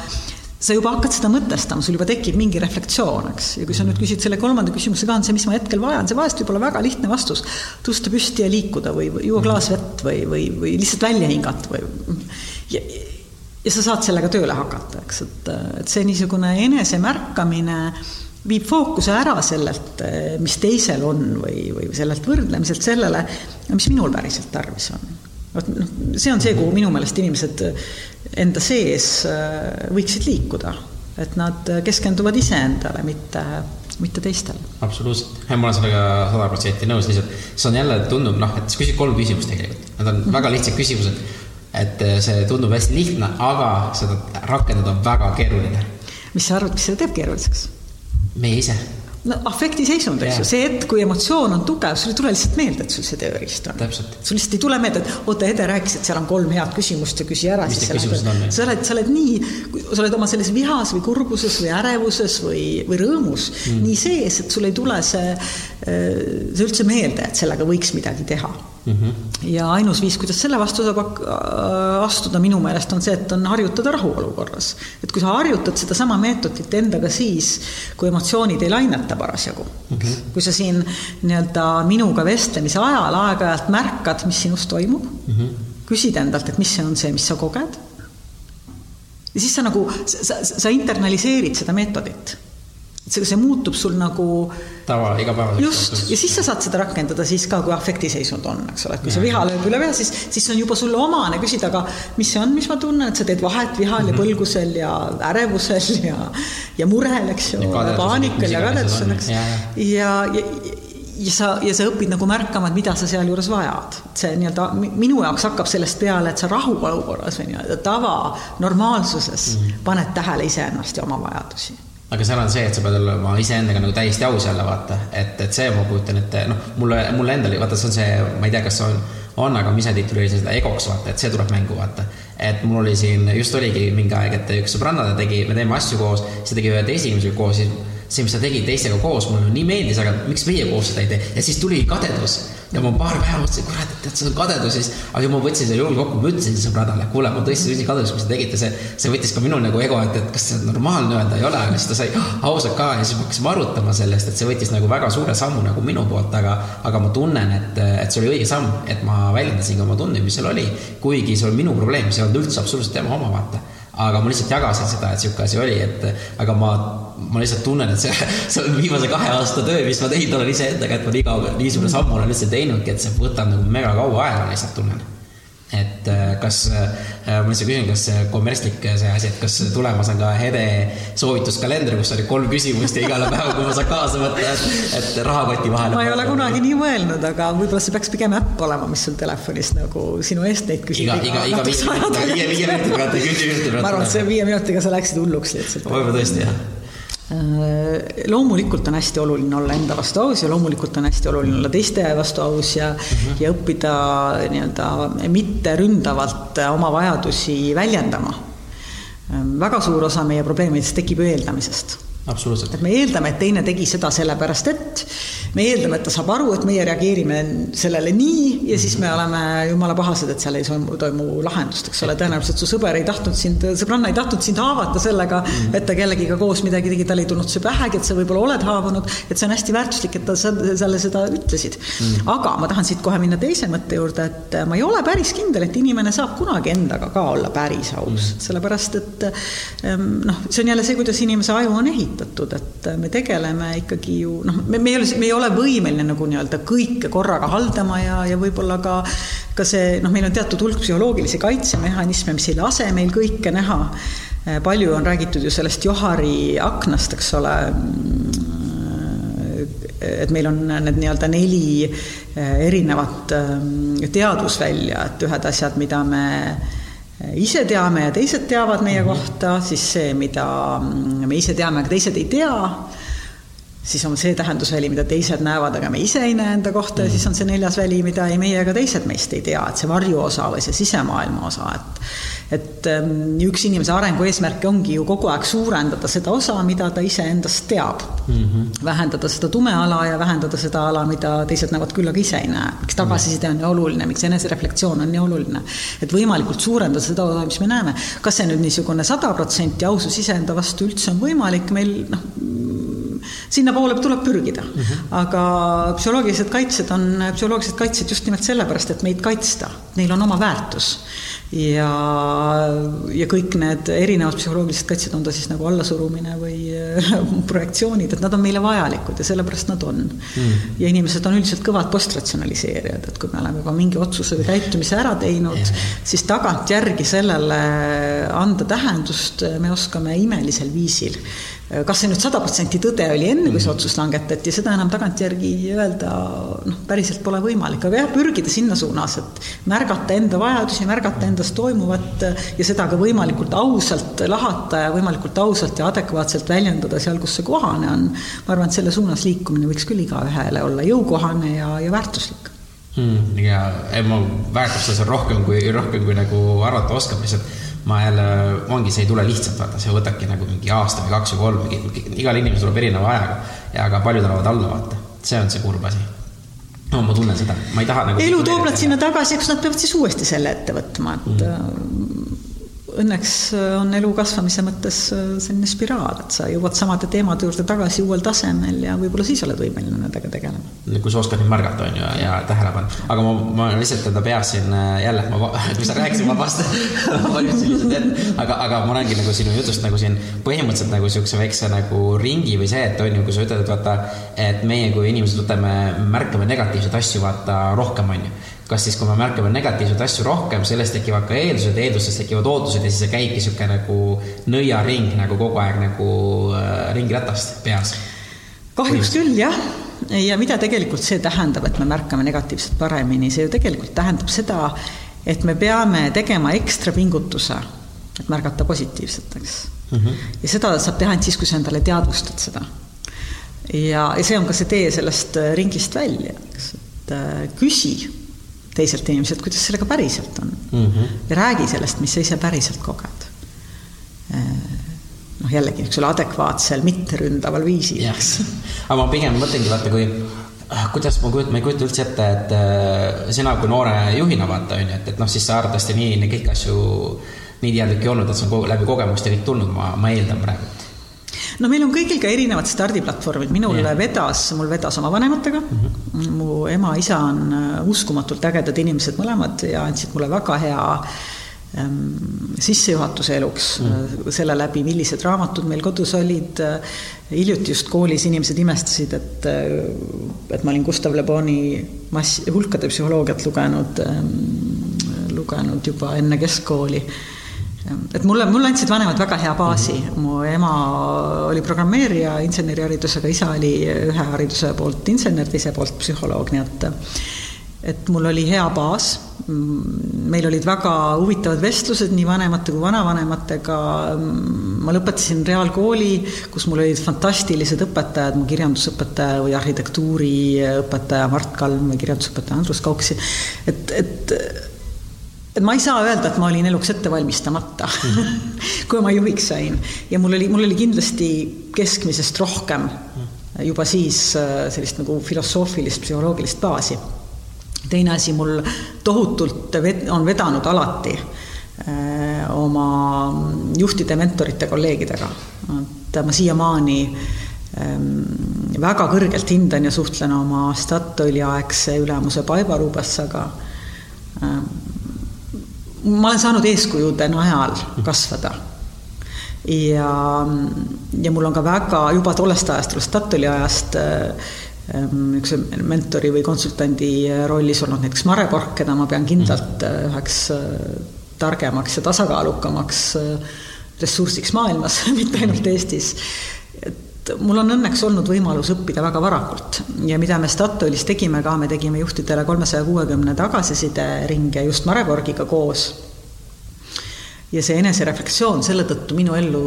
sa juba hakkad seda mõtestama, sul juba tekib mingi reflektsioon, eks, ja kui sa nüüd küsid selle kolmanda küsimuse ka, on see, mis ma hetkel vajan, see vahest võib olla väga lihtne vastus. tõusta püsti ja liikuda või, või juua klaas vett või, või, või lihtsalt välja hingata või ja, ja sa saad sellega tööle hakata, eks, et, et see niisugune enesemärkamine viib fookuse ära sellelt, mis teisel on või, või sellelt võrdlemiselt sellele, mis minul päriselt tarvis on vot noh, see on see, kuhu minu meelest inimesed enda sees äh, võiksid liikuda, et nad keskenduvad iseendale, mitte mitte teistel. absoluutselt, ma olen sellega sada protsenti nõus, lihtsalt see on jälle, tundub noh, et sa küsid kolm küsimust tegelikult, need on mm -hmm. väga lihtsad küsimused. et see tundub hästi lihtne, aga seda rakendada on väga keeruline. mis sa arvad, mis seda teeb keeruliseks? meie ise no afektiseisund, eks ju, see hetk, kui emotsioon on tugev, sul ei tule lihtsalt meelde, et sul see tööriist on. sul lihtsalt ei tule meelde, et oota, Ede rääkis, et seal on kolm head küsimust ja küsi ära. mis need küsimused on? sa oled, sa oled nii, sa oled oma selles vihas või kurbuses või ärevuses või, või rõõmus mm. nii sees, et sul ei tule see, see üldse meelde, et sellega võiks midagi teha mm. -hmm. ja ainus viis, kuidas selle vastu saab äh, astuda minu meelest on see, et on harjutada rahuolukorras. et kui sa harjutad sedasama meetodit endaga siis, kui emotsioonid ei laineta parasjagu mm. -hmm. kui sa siin nii-öelda minuga vestlemise ajal aeg-ajalt märkad, mis sinus toimub mm, -hmm. küsid endalt, et mis see on see, mis sa koged. ja siis sa nagu, sa, sa internaliseerid seda meetodit see, see muutub sul nagu tava, igapäevaseks. just, ja siis sa saad seda rakendada siis ka, kui afektiseisund on, eks ole, et kui see viha lööb üle pea, siis, siis on juba sulle omane küsida, aga mis see on, mis ma tunnen, et sa teed vahet vihal mm -hmm. ja mhm. põlgusel ja ärevusel ja, ja murel, eks ju, paanikal ja kadedusel, eks. ja, ja, ja, ja sa, ja sa õpid nagu märkama, et mida sa sealjuures vajad. see nii-öelda minu jaoks hakkab sellest peale, et sa rahuolukorras või nii-öelda tava normaalsuses mm -hmm. paned tähele iseennast ja oma vajadusi aga seal on see, et sa pead olema iseendaga nagu täiesti aus jälle vaata, et, et see ma kujutan ette, noh, mulle, mulle endale, vaata, see on see, ma ei tea, kas on, on, aga ma ise tituleerisin seda egoks, vaata, et see tuleb mängu, vaata. et mul oli siin, just oligi mingi aeg, et üks sõbranna tegi, me teeme asju koos, siis ta tegi ühe teise inimesega koos, siis see, mis sa tegid teistega koos, mulle nii meeldis, aga miks meie koos seda ei tee? ja siis tuli kadedus. Ja ma paar päeva mõtlesin, kurat, et tead, see on kadedus. Ja siis, aga ma võtsin selle julge kokku, ma ütlesin sõbrannale, kuule, ma tõesti tõesti kadedus, mis te tegite, see, see võttis ka minul nagu ego, et, et kas see on normaalne öelda, ei ole, aga siis ta sai ausalt ka. Ja siis me hakkasime arutama sellest, et see võttis nagu väga suure sammu nagu minu poolt, aga, aga ma tunnen, et, et see oli õige samm, et ma väljendasin ka oma tundeid, mis seal oli, kuigi see on minu probleem, see ei olnud üldse absoluutselt tema oma, vaata. Aga ma lihtsalt jagasin seda, et sihuke asi oli, et aga ma, ma lihtsalt tunnen, et see, see on viimase kahe aasta töö, mis ma teinud olen iseendaga, et ma nii kaua, niisugune samm olen üldse teinudki, et see võtab nagu mega kaua aega, lihtsalt tunnen et äh, kas, äh, ma lihtsalt küsin, kas kommertslik see asi, et kas tulemas on ka Hede soovituskalender, kus oli kolm küsimust ja igale päeva, kui ma saan kaasa võtta, et, et rahakoti vahele. ma ei ole kunagi nii mõelnud, aga võib-olla see peaks pigem äpp olema, mis sul telefonis nagu sinu eest neid küsib. iga, iga, iga viie viie, viie minutiga peate küsima. ma arvan, et see viie minutiga sa läksid hulluks lihtsalt. võib-olla tõesti, jah Äh, loomulikult on hästi oluline olla enda vastu aus ja loomulikult on hästi oluline olla teiste vastu aus ja mm, -hmm. ja õppida nii-öelda mitte ründavalt oma vajadusi väljendama. Äh, väga suur osa meie probleemidest tekib ju eeldamisest absoluutselt. et me eeldame, et teine tegi seda sellepärast, et me eeldame, et ta saab aru, et meie reageerime sellele nii ja siis me oleme jumala pahased, et seal ei toimu, toimu lahendust, eks ole, tõenäoliselt su sõber ei tahtnud sind, sõbranna ei tahtnud sind haavata sellega, et ta kellegiga koos midagi tegi, tal ei tulnud see pähegi, et sa võib-olla oled haavunud, et see on hästi väärtuslik, et ta selle seda ütlesid. Mm.. aga ma tahan siit kohe minna teise mõtte juurde, et ma ei ole päris kindel, et inimene saab kunagi endaga ka olla päris aus. Sellepärast et noh, see on jälle see, kuidas inimese aju on ehitatud ehitatud, et me tegeleme ikkagi ju noh, me, me ei ole, me ei ole võimeline nagu nii-öelda kõike korraga haldama ja, ja võib-olla ka ka see noh, meil on teatud hulk psühholoogilisi kaitsemehhanisme, mis ei lase meil kõike näha. palju on räägitud ju sellest Johari aknast, eks ole et meil on need nii-öelda neli erinevat teadusvälja, et ühed asjad, mida me ise teame ja teised teavad meie mhm. kohta, siis see, mida me ise teame, aga teised ei tea, siis on see tähendusväli, mida teised näevad, aga me ise ei näe enda kohta ja siis on see neljas väli, mida ei meie ega teised meist ei tea, et see varjuosa või see sisemaailma osa, et et ähm, üks inimese arengu eesmärke ongi ju kogu aeg suurendada seda osa, mida ta iseendast teab mm. -hmm. vähendada seda tume ala ja vähendada seda ala, mida teised näevad küll, aga ise ei näe. miks tagasiside on nii oluline, miks enesereflektsioon on nii oluline. et võimalikult suurendada seda osa, mis me näeme. kas see nüüd niisugune sada protsenti ausus iseenda vastu üldse on võimalik, meil noh, sinnapoole tuleb pürgida mm. -hmm. aga psühholoogilised kaitsed on psühholoogilised kaitsed just nimelt sellepärast, et meid kaitsta, neil on oma väärtus ja, ja kõik need erinevad psühholoogilised kaitsed, on ta siis nagu allasurumine või projektsioonid, et nad on meile vajalikud ja sellepärast nad on mm.. ja inimesed on üldiselt kõvad postratsionaliseerijad, et kui me oleme juba mingi otsuse või käitumise ära teinud yeah., siis tagantjärgi sellele anda tähendust me oskame imelisel viisil kas see nüüd sada protsenti tõde oli enne, kui see otsus langetati, seda enam tagantjärgi öelda noh, päriselt pole võimalik, aga jah, pürgida sinna suunas, et märgata enda vajadusi, märgata endas toimuvat ja seda ka võimalikult ausalt lahata ja võimalikult ausalt ja adekvaatselt väljendada seal, kus see kohane on. ma arvan, et selle suunas liikumine võiks küll igaühele olla jõukohane ja, ja väärtuslik hmm,. ja ma väärtustan seda rohkem kui, rohkem kui nagu arvata oskab, lihtsalt ma jälle, ongi, see ei tule lihtsalt, vaata, see võtabki nagu mingi aasta või kaks või kolm, mingi, igal inimesel tuleb erineva ajaga ja ka paljud elavad alla, vaata. see on see kurb asi. no ma tunnen seda, ma ei taha nagu elu toob nad sinna tagasi, eks nad peavad siis uuesti selle ette võtma, et mm õnneks äh, on elu kasvamise mõttes äh, selline spiraal, et sa jõuad samade teemade juurde tagasi uuel tasemel ja võib-olla siis oled võimeline nendega tegelema. kui sa oskad neid märgata, on ju, ja, ja tähele panna. aga ma, ma lihtsalt enda peas siin äh, jälle, ma, kui sa rääkisid, ma vastasin valmistasin lihtsalt ette, aga, aga ma räägin nagu sinu jutust nagu siin põhimõtteliselt nagu niisuguse väikse nagu ringi või see, et on ju, kui sa ütled, et vaata, et meie kui inimesed võtame, märkame negatiivseid asju, vaata, rohkem, on ju kas siis, kui me märkame negatiivseid asju rohkem, sellest tekivad ka eeldused, eeldustest tekivad ootused ja siis see käibki niisugune nagu nõiaring nagu kogu aeg nagu äh, ringratast peas. kahjuks küll, jah. ja mida tegelikult see tähendab, et me märkame negatiivset paremini, see ju tegelikult tähendab seda, et me peame tegema ekstra pingutuse, et märgata positiivset, eks mm. -hmm. ja seda saab teha ainult siis, kui sa endale teadvustad seda. ja, ja see on ka see tee sellest äh, ringist välja, eks, et äh, küsi teiselt inimeselt, kuidas sellega päriselt on mm. -hmm. ja räägi sellest, mis sa ise päriselt koged. noh, jällegi niisugusel adekvaatsel, mitteründaval viisil, eks. aga ma pigem mõtlengi, vaata, kui kuidas ma kujutan, ma ei kujuta üldse ette, et äh, sina kui noore juhina vaata, on ju, et, et noh, siis sa arvatavasti nii kõiki asju nii teadlik ei olnud, et see on läbi kogemuste kõik tulnud, ma, ma eeldan praegu no meil on kõigil ka erinevad stardiplatvormid, minul yeah. vedas, mul vedas oma vanematega mm, -hmm. mu ema-isa on äh, uskumatult ägedad inimesed mõlemad ja andsid mulle väga hea ähm, sissejuhatuse eluks mm. selle läbi, millised raamatud meil kodus olid. hiljuti just koolis inimesed imestasid, et, et ma olin Gustav Le Boni mass, hulkade psühholoogiat lugenud, ähm, lugenud juba enne keskkooli et mulle, mulle andsid vanemad väga hea baasi. Mm, -hmm. mu ema oli programmeerija inseneriharidusega, isa oli ühe hariduse poolt insener, teise poolt psühholoog, nii et et mul oli hea baas, meil olid väga huvitavad vestlused nii vanemate kui vanavanematega, ma lõpetasin reaalkooli, kus mul olid fantastilised õpetajad, mu kirjandusõpetaja või arhitektuuriõpetaja Mart Kalm või kirjandusõpetaja Andrus Kauksi, et, et et ma ei saa öelda, et ma olin eluks ette valmistamata mm, -hmm. kui ma juhiks sain ja mul oli, mul oli kindlasti keskmisest rohkem juba siis äh, sellist nagu filosoofilist, psühholoogilist baasi. teine asi, mul tohutult ved-, on vedanud alati öö, äh, oma juhtide, mentorite, kolleegidega, et ma siiamaani ähm, väga kõrgelt hindan ja suhtlen oma Statoili aegse ülemuse Paivo Rubassaga ähm, ma olen saanud eeskujude najal kasvada. ja, ja mul on ka väga juba tollest ajast, sellest Tatuli ajast ähm, üks mentori või konsultandi rollis olnud näiteks Mare Pork, keda ma pean kindlalt äh, üheks äh, targemaks ja tasakaalukamaks äh, ressursiks maailmas, mitte ainult Eestis. Et mul on õnneks olnud võimalus õppida väga varakult ja mida me Statoilis tegime ka, me tegime juhtidele kolmesaja kuuekümne tagasisideringe just Mareborgiga koos. ja see enesereflektsioon selle tõttu minu ellu,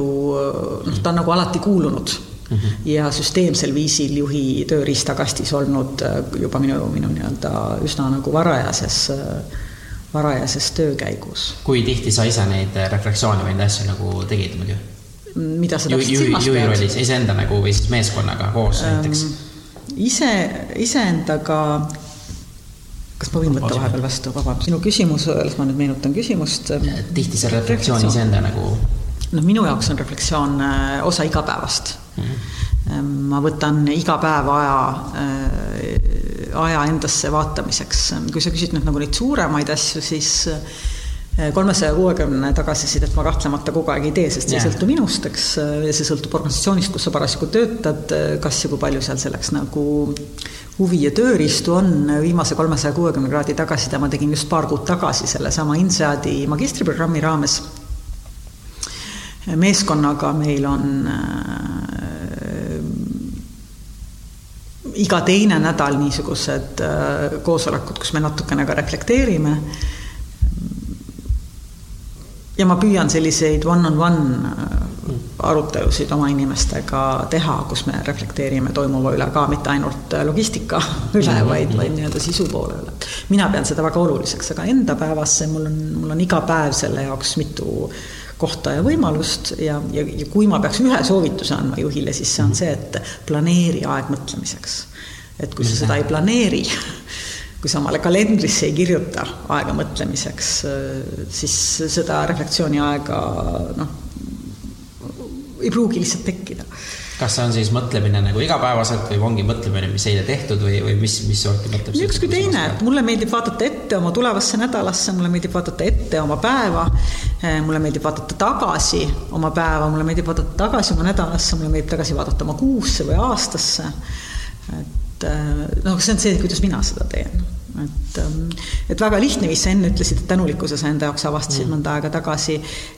noh, ta on nagu alati kuulunud mm -hmm. ja süsteemsel viisil juhi tööriistakastis olnud juba minu, minu nii-öelda üsna nagu varajases varajases töö käigus. kui tihti sa ise neid refleksioone või neid asju nagu tegid muidu? Mida sa täpselt silmas pead? juhi rollis, iseenda nagu või siis meeskonnaga koos ähm, näiteks? ise, iseendaga, kas ma võin võtta vahepeal vastu, vabandust, sinu küsimus, las ma nüüd meenutan küsimust. tihti see reflektsioon iseenda nagu noh, minu jaoks on refleksioon äh, osa igapäevast mm. -hmm. ma võtan iga päev aja, äh, aja endasse vaatamiseks. kui sa küsid nüüd nagu neid suuremaid asju, siis kolmesaja kuuekümne tagasisidet ma kahtlemata kogu aeg ei tee, sest see yeah. ei sõltu minust, eks, see sõltub organisatsioonist, kus sa parasjagu töötad, kas ja kui palju seal selleks nagu huvi ja tööriistu on, viimase kolmesaja kuuekümne kraadi tagasiside ta ma tegin just paar kuud tagasi sellesama INSEAD-i magistriprogrammi raames. meeskonnaga meil on äh, iga teine nädal niisugused äh, koosolekud, kus me natukene ka reflekteerime ja ma püüan selliseid one-on-one arutelusid oma inimestega teha, kus me reflekteerime toimuva üle ka, mitte ainult logistika üle, vaid, vaid nii-öelda sisu poole üle. mina pean seda väga oluliseks, aga enda päevasse mul on, mul on iga päev selle jaoks mitu kohta ja võimalust ja, ja, ja kui ma peaks ühe soovituse andma juhile, siis see on see, et planeeri aeg mõtlemiseks. et kui sa seda ei planeeri, kui sa omale kalendrisse ei kirjuta aega mõtlemiseks, siis seda refleksiooni aega noh, ei pruugi lihtsalt tekkida. kas see on siis mõtlemine nagu igapäevaselt või ongi mõtlemine, mis eile tehtud või, või mis, mis sorti mõtlemine? üks kui teine, et mulle meeldib vaadata ette oma tulevasse nädalasse, mulle meeldib vaadata ette oma päeva, eh, mulle meeldib vaadata tagasi oma päeva, mulle meeldib vaadata tagasi oma nädalasse, mulle meeldib tagasi vaadata oma kuusse või aastasse. et noh, see on see, kuidas mina seda teen et, ähm, et väga lihtne, mis sa enne ütlesid, et tänulikkuse sa enda jaoks avastasid mm. mõnda aega tagasi.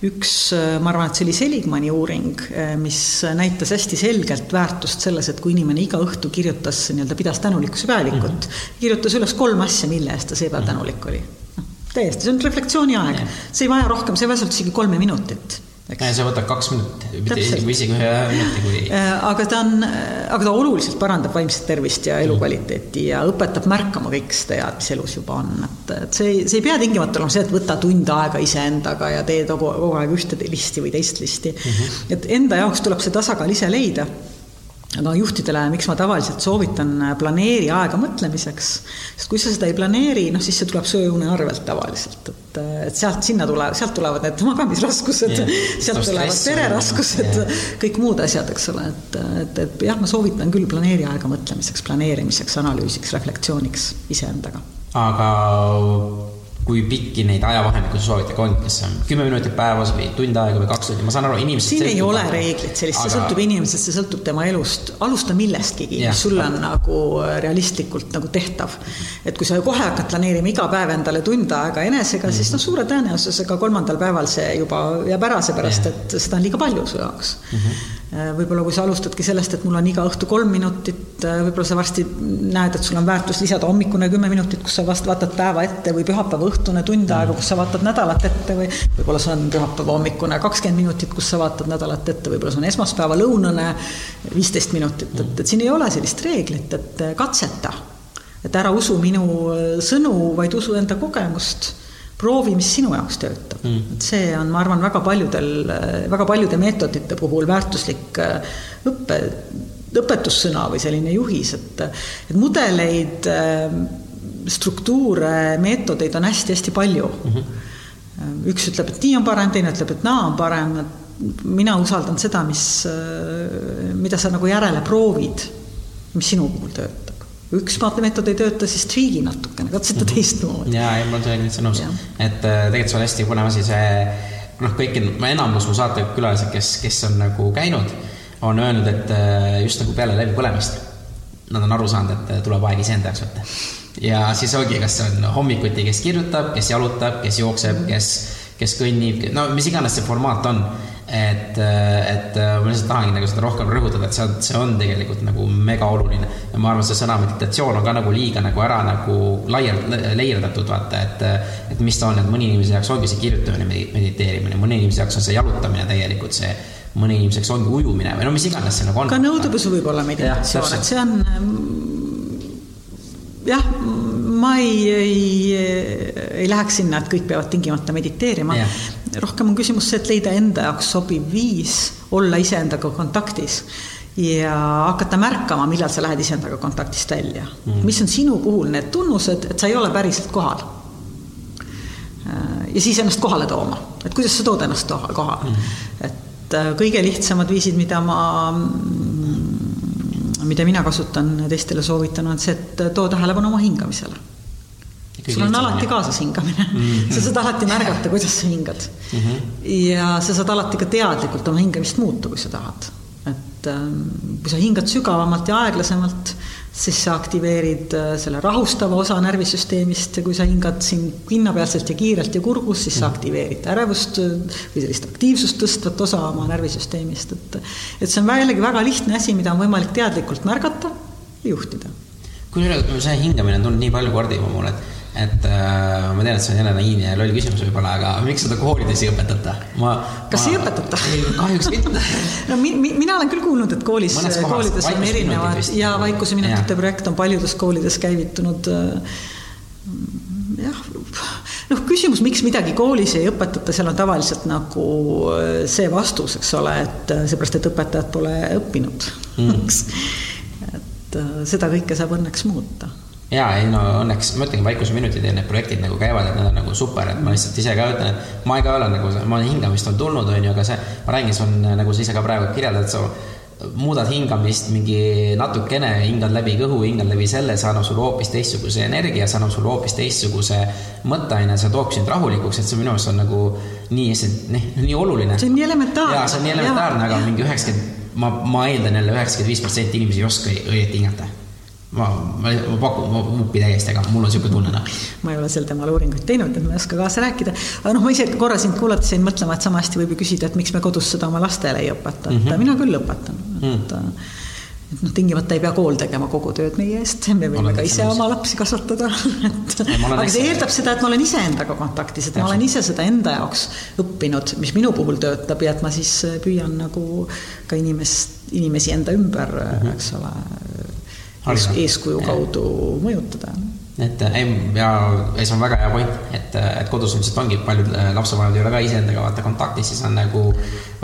üks, äh, ma arvan, et see oli Seligmani uuring, äh, mis näitas hästi selgelt väärtust selles, et kui inimene iga õhtu kirjutas, nii-öelda pidas tänulikkuse päevikut mm., kirjutas üles kolm asja, mille eest ta see päev mm. tänulik oli. noh, täiesti, see on refleksiooni aeg, see ei vaja rohkem, see ei vaja isegi kolme minutit see võtab kaks minutit või isegi ühe minuti, kui. Äh, aga ta on, aga ta oluliselt parandab vaimset tervist ja elukvaliteeti ja õpetab märkama kõike seda head, mis elus juba on, et, et see ei, see ei pea tingimata olema see, et võta tund aega iseendaga ja tee kogu, kogu aeg ühte listi või teist listi mm. -hmm. et enda jaoks tuleb see tasakaal ise leida aga juhtidele, miks ma tavaliselt soovitan äh, planeeri aega mõtlemiseks, sest kui sa seda ei planeeri, noh siis see tuleb sööune arvelt tavaliselt, et, äh, et sealt sinna tuleb, sealt tulevad need magamisraskused yeah., sealt tulevad pereraskused yeah., kõik muud asjad, eks ole, et, et, et jah, ma soovitan küll planeeri aega mõtlemiseks, planeerimiseks, analüüsiks, reflektsiooniks iseendaga. aga kui pikki neid ajavahemikuid sa soovitad, on, kas see on kümme minutit päevas või tund aega või kaks tundi, ma saan aru, inimesed siin ei ole reeglit sellist aga..., see sõltub inimesest, see sõltub tema elust, alusta millestki, mis sulle on nagu äh, realistlikult nagu tehtav. et kui sa kohe hakkad planeerima iga päev endale tund aega enesega mm, -hmm. siis noh, suure tõenäosusega kolmandal päeval see juba jääb ära, seepärast et seda on liiga palju su jaoks. Mm. -hmm võib-olla kui sa alustadki sellest, et mul on iga õhtu kolm minutit, äh, võib-olla sa varsti näed, et sul on väärtus lisada hommikune kümme minutit, kus sa vast vaatad päeva ette või pühapäeva õhtune tund aega, kus sa vaatad nädalat ette või võib-olla see on pühapäeva hommikune kakskümmend minutit, kus sa vaatad nädalat ette, võib-olla see on esmaspäeva lõunane viisteist minutit, et, et siin ei ole sellist reeglit, et katseta. et ära usu minu sõnu, vaid usu enda kogemust proovi, mis sinu jaoks töötab mm.. et see on, ma arvan, väga paljudel, väga paljude meetodite puhul väärtuslik äh, õppe, õpetussõna või selline juhis, et, et mudeleid, äh, struktuure, meetodeid on hästi-hästi palju mm. -hmm. üks ütleb, et nii on parem, teine ütleb, et naa on parem, et mina usaldan seda, mis, mida sa nagu järele proovid, mis sinu puhul töötab üks meetod ei tööta, siis triigi natukene, katseta -hmm. teistmoodi. ja, ei, ma olen üldse nõus, et äh, tegelikult see on hästi põnev asi, see noh, kõik, enamus mu saatekülalised, kes, kes on nagu käinud, on öelnud, et äh, just nagu peale läbipõlemist nad on aru saanud, et äh, tuleb aeg iseenda jaoks võtta. ja siis ongi, kas see on hommikuti, kes kirjutab, kes jalutab, kes jookseb, kes, kes kõnnib, no mis iganes see formaat on et, et ma lihtsalt tahangi nagu seda rohkem rõhutada, et see on, see on tegelikult nagu mega oluline. ja ma arvan, see sõna meditatsioon on ka nagu liiga nagu ära nagu laier, leierdatud, vaata, et, et mis ta on, et mõni inimese jaoks ongi see kirjutamine, mediteerimine, mõne inimese jaoks on see jalutamine täielikult see mõne inimeseks ongi ujumine või no mis iganes see nagu on. ka nõudepesu võib olla meditatsioon, et see on jah, ma ei, ei, ei läheks sinna, et kõik peavad tingimata mediteerima. Rohkem on küsimus see, et leida enda jaoks sobiv viis olla iseendaga kontaktis ja hakata märkama, millal sa lähed iseendaga kontaktist välja. Mm.. mis on sinu puhul need tunnused, et sa ei ole päriselt kohal. ja siis ennast kohale tooma, et kuidas sa tood ennast kohale? Mm.. et äh, kõige lihtsamad viisid, mida ma mida mina kasutan, teistele soovitan, on see, et too tähelepanu oma hingamisele. Sul on alati kaasas hingamine mm, -hmm. sa saad alati märgata, kuidas sa hingad mm. -hmm. ja sa saad alati ka teadlikult oma hingamist muuta, kui sa tahad. et ähm, kui sa hingad sügavamalt ja aeglasemalt, siis sa aktiveerid äh, selle rahustava osa närvisüsteemist ja kui sa hingad siin pinnapealselt ja kiirelt ja kurgus, siis sa aktiveerid ärevust või sellist aktiivsust tõstvat osa oma närvisüsteemist, et et see on jällegi väga lihtne asi, mida on võimalik teadlikult märgata juhtida. kusjuures see hingamine on tulnud nii palju kordi juba mulle, et et äh, ma tean, et see on jälle naiivne ja loll küsimus võib-olla, aga miks seda koolides ei õpetata? ma. kas ma, ei õpetata? kahjuks mitte no mi, mi, mina olen küll kuulnud, et koolis, koolides on erinevad ja vaikuseminutite projekt on paljudes koolides käivitunud äh, jah, noh, küsimus, miks midagi koolis ei õpetata, seal on tavaliselt nagu äh, see vastus, eks ole, et äh, seepärast, et õpetajad pole õppinud mm. et seda kõike saab õnneks muuta ja ei no õnneks ma ütlengi, vaikuseminutid ja need projektid nagu käivad, et need on nagu super, et ma lihtsalt ise ka ütlen, et ma ka olen nagu, ma olen hingamist on tulnud, on ju, aga see, ma räägin, see on nagu sa ise ka praegu kirjeldad, sa muudad hingamist mingi natukene, hingad läbi kõhu, hingad läbi selle, see annab sulle hoopis teistsuguse energia, see annab sulle hoopis teistsuguse mõtteaine, see toob sind rahulikuks, et see minu arust on nagu nii, noh, nii oluline. see on nii elementaarne. jaa, see on nii elementaarne, aga mingi üheksakümmend, ma, ma eeldan jälle üheksakümmend viis protsenti inimesi ei oska õieti hingata ma, ma, ma pakun, ma uppi täiesti, aga mul on niisugune tunne, noh. ma ei ole sel teemal uuringuid teinud, et ma ei oska kaasa rääkida. aga noh, ma ise korra sind kuulates jäin mõtlema, et sama hästi võib ju küsida, et miks me kodus seda oma lastele ei õpeta, et mm -hmm. mina küll õpetan, et mm. -hmm et noh, tingimata ei pea kool tegema kogu tööd meie eest, me võime ka ise oma lapsi kasvatada et aga see eeldab seda, et ma olen iseendaga kontaktis, et ma olen ise seda enda jaoks õppinud, mis minu puhul töötab ja et ma siis püüan nagu ka inimest, inimesi enda ümber mm, -hmm. eks ole eeskuju kaudu mõjutada. Et ei, ja see on väga hea point, et, et kodus ilmselt ongi paljud äh, lapsevanemad ei ole ka iseendaga vaata kontaktis, siis on nagu,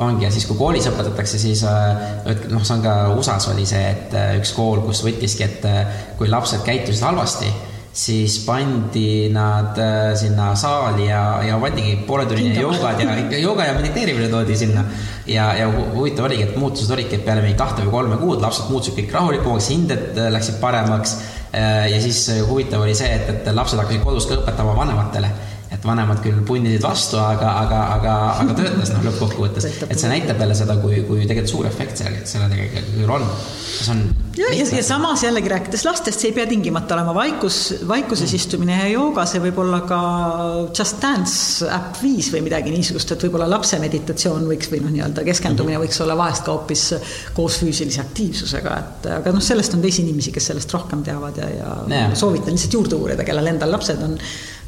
ongi. Ja siis, kui koolis õpetatakse, siis äh, noh, see on ka USA-s oli see, et äh, üks kool, kus võttiski, et kui lapsed käitusid halvasti siis pandi nad äh, sinna saali ja, ja pandigi pooletunnine joogad ja jooga ja mediteerimine toodi sinna. ja, ja huvitav oligi, et muutused olidki, et peale mingi kahte või kolme kuud lapsed muutusid kõik rahulikumaks, hinded äh, läksid paremaks. Äh, ja siis huvitav oli see, et, et lapsed hakkasid kodus ka õpetama vanematele et vanemad küll punnisid vastu, aga, aga, aga, aga töötas noh, lõppkokkuvõttes. et see näitab jälle seda, kui, kui tegelikult suur efekt seal, sellel tegelikult on. see on. ja, ja, ja samas jällegi rääkides lastest, see ei pea tingimata olema vaikus, vaikuses mm. istumine ja jooga, see võib olla ka Just Dance äpp viis või midagi niisugust, et võib-olla lapse meditatsioon võiks või noh, nii-öelda keskendumine mm -hmm. võiks olla vahest ka hoopis koos füüsilise aktiivsusega, et aga noh, sellest on teisi inimesi, kes sellest rohkem teavad ja, ja, ja. soovitan lihtsalt juurde uurida, kellel endal lapsed on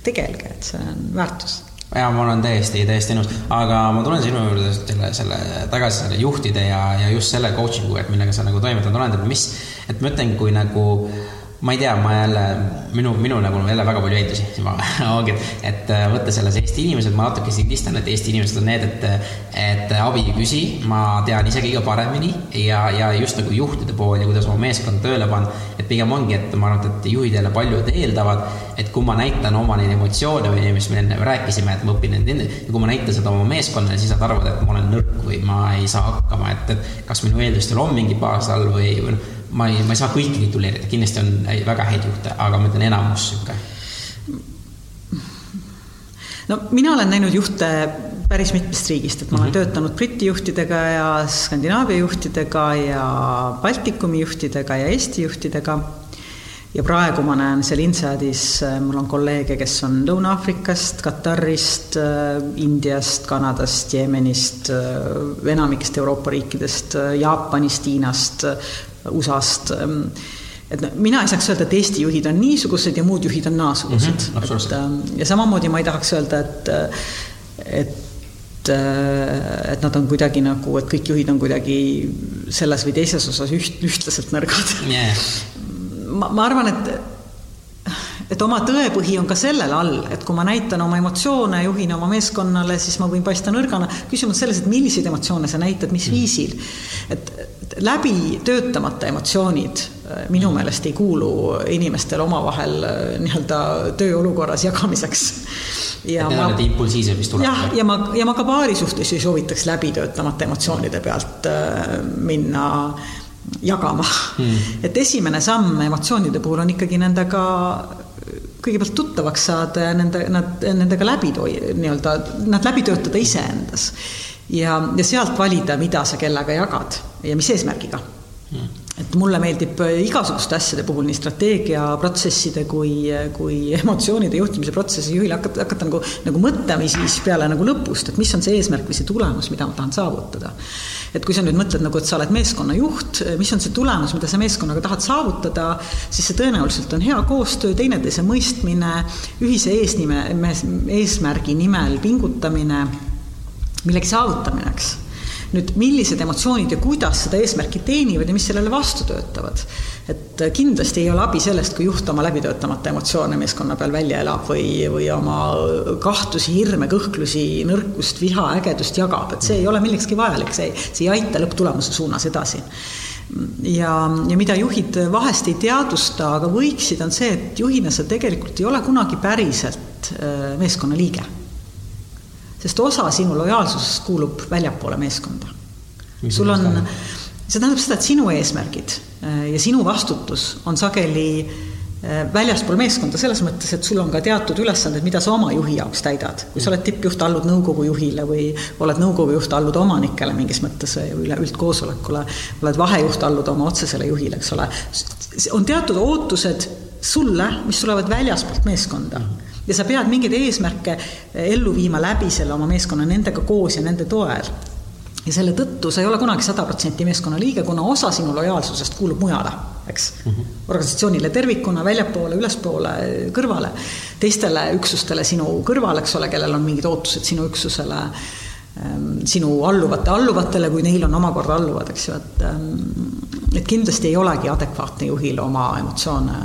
tegelge, et see on väärtus. Ja ma olen täiesti, täiesti nõus, aga ma tulen sinu juurde selle, selle tagasi selle juhtide ja, ja just selle coaching'u, et millega sa nagu toimetanud oled, et mis, et ma ütlen, kui nagu ma ei tea, ma jälle, minu, minul nagu jälle väga palju eeldusi, ma ongi, et, et äh, võttes selles Eesti inimesed, ma natuke sildistan, et Eesti inimesed on need, et, et abi ei küsi, ma tean ise kõige paremini ja, ja just nagu juhtide pool ja kuidas oma meeskonda tööle panna, et pigem ongi, et ma arvan, et juhid jälle paljud eeldavad, et kui ma näitan oma neid emotsioone või mis me enne rääkisime, et ma õpin nende, ja kui ma näitan seda oma meeskonnale, siis nad arvavad, et ma olen nõrk või ma ei saa hakkama, et, et kas minu eeldustel on mingi baas all või, või noh ma ei, ma ei saa kõiki tituleerida, kindlasti on väga häid juhte, aga ma ütlen enamus sihuke. no mina olen näinud juhte päris mitmest riigist, et ma olen mm -hmm. töötanud Briti juhtidega ja Skandinaavia juhtidega ja Baltikumi juhtidega ja Eesti juhtidega. Ja praegu ma näen seal INSEADis, mul on kolleege, kes on Lõuna-Aafrikast, Katarist, Indiast, Kanadast, Jeemenist, enamikest Euroopa riikidest, Jaapanist, Hiinast, USA-st ähm, et mina ei saaks öelda, et Eesti juhid on niisugused ja muud juhid on naasugused. Mm. -hmm, et ähm, ja samamoodi ma ei tahaks öelda, et, et äh, et nad on kuidagi nagu, et kõik juhid on kuidagi selles või teises osas üht, ühtlaselt nõrgad. Yeah.. Ma, ma arvan, et et oma tõepõhi on ka sellel all, et kui ma näitan oma emotsioone, juhin oma meeskonnale, siis ma võin paista nõrgana. küsimus selles, et milliseid emotsioone sa näitad, mis mm. viisil. et läbi töötamata emotsioonid äh, minu mm. meelest ei kuulu inimestele omavahel äh, nii-öelda tööolukorras jagamiseks. ja ma, impulsiivsed, mis tulevad. jah, ja ma, ja ma ka paari suhtes ei soovitaks läbi töötamata emotsioonide pealt äh, minna jagama. Hmm.. et esimene samm emotsioonide puhul on ikkagi nendega kõigepealt tuttavaks saada ja nende, nad, nendega läbi toi-, nii-öelda, nad läbi töötada iseendas. Ja, ja sealt valida, mida sa kellega jagad ja mis eesmärgiga. Mm.. et mulle meeldib igasuguste asjade puhul, nii strateegiaprotsesside kui, kui emotsioonide juhtimise protsessi juhil hakata, hakata nagu, nagu mõtlemisi siis peale nagu lõpust, et mis on see eesmärk või see tulemus, mida ma tahan saavutada. Et kui sa nüüd mõtled nagu, et sa oled meeskonnajuht, mis on see tulemus, mida sa meeskonnaga tahad saavutada, siis see tõenäoliselt on hea koostöö, teineteise mõistmine, ühise eesnime, eesmärgi nimel pingutamine, millegi saavutamine, eks nüüd millised emotsioonid ja kuidas seda eesmärki teenivad ja mis sellele vastu töötavad. et kindlasti ei ole abi sellest, kui juht oma läbitöötamata emotsioone meeskonna peal välja elab või, või oma kahtlusi, hirme, kõhklusi, nõrkust, viha, ägedust jagab, et see ei ole millekski vajalik, see, see ei aita lõpptulemuse suunas edasi. Ja, ja mida juhid vahest ei teadvusta, aga võiksid, on see, et juhina sa tegelikult ei ole kunagi päriselt äh, meeskonna liige sest osa sinu lojaalsusest kuulub väljapoole meeskonda. sul on, see tähendab seda, et sinu eesmärgid äh, ja sinu vastutus on sageli äh, väljaspool meeskonda selles mõttes, et sul on ka teatud ülesanded, mida sa oma juhi jaoks täidad. kui sa oled tippjuht, allud nõukogu juhile või oled nõukogu juht, allud omanikele mingis mõttes või üle üldkoosolekule, oled vahejuht, allud oma otsesele juhile, eks ole. on teatud ootused sulle, mis tulevad väljaspoolt meeskonda mm. -hmm ja sa pead mingeid eesmärke eh, ellu viima läbi selle oma meeskonna, nendega koos ja nende toel. ja selle tõttu sa ei ole kunagi sada protsenti meeskonna liige, kuna osa sinu lojaalsusest kuulub mujale, eks mm. -hmm. organisatsioonile tervikuna, väljapoole, ülespoole, kõrvale, teistele üksustele sinu kõrval, eks ole, kellel on mingid ootused sinu üksusele ehm, sinu alluvate alluvatele, kui neil on omakorda alluvad, eks ju, et ehm, et kindlasti ei olegi adekvaatne juhil oma emotsioone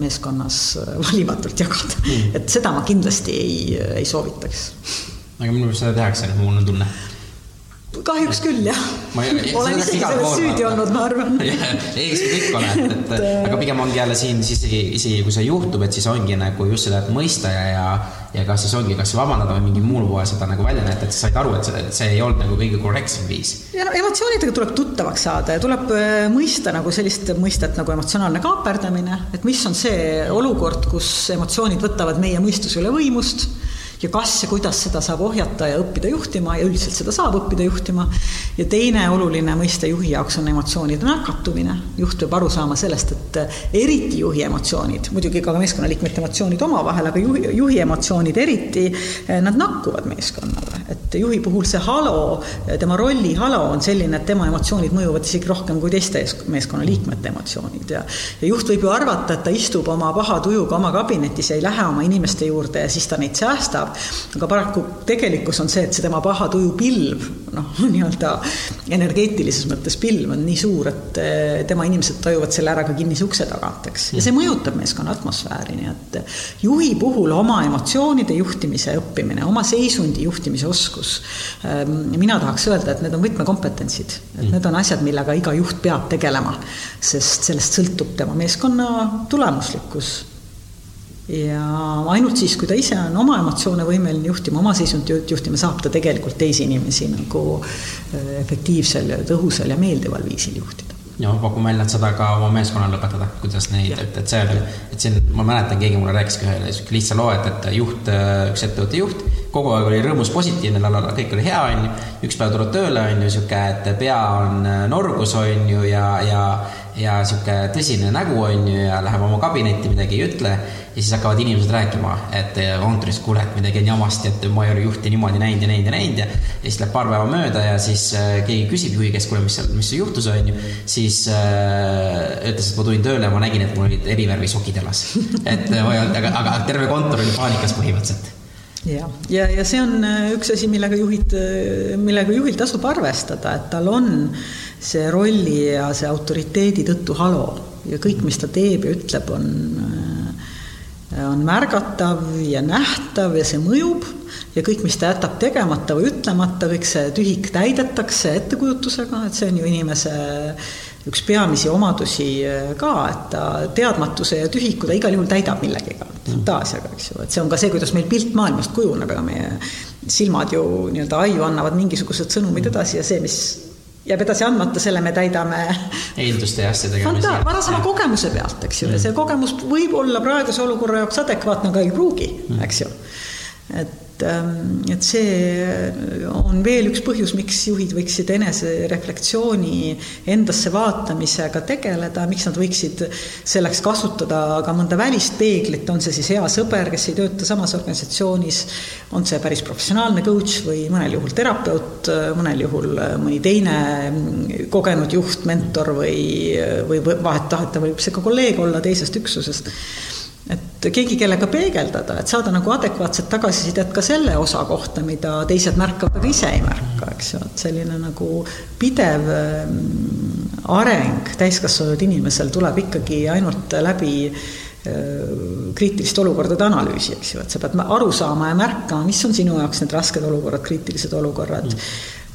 meeskonnas valimatult jagada. Mm.. et seda ma kindlasti ei, ei soovitaks. aga minu meelest seda tehakse, mul on tunne kahjuks küll jah. olen isegi selles süüdi olnud, ma arvan. ei, eks me kõik ole, et, et, et aga pigem ongi jälle siin siis isegi, isegi kui see juhtub, et siis ongi nagu just seda, et mõista ja, ja ja kas siis ongi, kas vabandada või mingil muul moel seda nagu välja näidata, et sa said aru, et see, see ei olnud nagu kõige korrektsem viis. ja no emotsioonidega tuleb tuttavaks saada ja tuleb äh, mõista nagu sellist mõistet nagu emotsionaalne kaaperdamine, et mis on see olukord, kus emotsioonid võtavad meie mõistuse üle võimust ja kas ja kuidas seda saab ohjata ja õppida juhtima ja üldiselt seda saab õppida juhtima. ja teine oluline mõiste juhi jaoks on emotsioonide nakatumine. juht peab aru saama sellest, et eriti juhi emotsioonid, muidugi ka meeskonnaliikmete emotsioonid omavahel, aga juhi, juhi emotsioonid eriti, nad nakkuvad meeskonnale. et juhi puhul see halo, tema rolli halo on selline, et tema emotsioonid mõjuvad isegi rohkem kui teiste meeskonnaliikmete emotsioonid ja ja juht võib ju arvata, et ta istub oma paha tujuga oma kabinetis ja ei lähe oma inimeste juurde ja siis ta neid säästab, saab. aga paraku tegelikkus on see, et see tema paha tuju pilv, noh, nii-öelda energeetilises mõttes pilv on nii suur, et eh, tema inimesed tajuvad selle ära ka kinnise ukse tagant, eks. ja see mõjutab meeskonna atmosfääri, nii et juhi puhul oma emotsioonide juhtimise õppimine, oma seisundi juhtimise oskus. Ehm, mina tahaks öelda, et need on võtmekompetentsid, et mm. need on asjad, millega iga juht peab tegelema, sest sellest sõltub tema meeskonna tulemuslikkus ja ainult siis, kui ta ise on oma emotsioone võimeline juhtima, oma seisundit juhtima, saab ta tegelikult teisi inimesi nagu äh, efektiivsel ja tõhusal ja meeldival viisil juhtida. ja ma pakun välja, et seda ka oma meeskonnale õpetada, kuidas neid, et, et see on, et siin ma mäletan, keegi mulle rääkiski ühe niisuguse lihtsa loo, et, et juht, üks ettevõtte juht, kogu aeg oli rõõmus, positiivne, kõik oli hea, onju. üks päev tuleb tööle, onju, sihuke, et pea on norgus, onju, ja, ja ja sihuke tõsine nägu on ju ja läheb oma kabinetti, midagi ei ütle. ja siis hakkavad inimesed rääkima, et kontoris, kuule, et midagi on jamasti, et ma ei ole juhti niimoodi näinud ja näinud ja näinud ja. ja siis läheb paar päeva mööda ja siis äh, keegi küsib juhi käest, kuule, mis seal, mis juhtus, on ju. siis äh, ütles, et ma tulin tööle ja ma nägin, et mul olid erivärvi sokid jalas. et äh, aga, aga terve kontor oli paanikas põhimõtteliselt ja, ja, ja see on üks asi, millega juhid, millega juhil tasub arvestada, et tal on äh, see rolli ja see autoriteedi tõttu halo ja kõik, mis ta teeb ja ütleb, on, äh, on märgatav ja nähtav ja see mõjub. Ja kõik, mis ta jätab tegemata või ütlemata, kõik see tühik täidetakse ettekujutusega, et see on ju inimese üks peamisi omadusi äh, ka, et ta teadmatuse ja tühiku ta igal juhul täidab millegiga, fantaasiaga, eks ju, et see on ka see, kuidas meil pilt maailmast kujuneb, ega meie silmad ju nii-öelda aiu annavad mingisugused sõnumid edasi ja see, mis jääb edasi andmata, selle me täidame eelduste ja asjadega. Fanta-, varasema kogemuse pealt, eks ju mm., ja see kogemus võib olla praeguse olukorra jaoks adekvaatne, aga ei pruugi mm., eks ju. et et see on veel üks põhjus, miks juhid võiksid enesereflektsiooni, endasse vaatamisega tegeleda, miks nad võiksid selleks kasutada ka mõnda välist peeglit, on see siis hea sõber, kes ei tööta samas organisatsioonis, on see päris professionaalne coach või mõnel juhul terapeut, mõnel juhul mõni teine kogenud juht, mentor või, või vahet-taheta võib see ka kolleeg olla teisest üksusest et keegi, kellega peegeldada, et saada nagu adekvaatset tagasisidet ka selle osa kohta, mida teised märkavad, aga ise ei märka, eks ju, et selline nagu pidev mm, areng täiskasvanud inimesel tuleb ikkagi ainult läbi kriitiliste olukordade analüüsi, eks ju, et sa pead aru saama ja märkama, mis on sinu jaoks need rasked olukorrad, kriitilised olukorrad.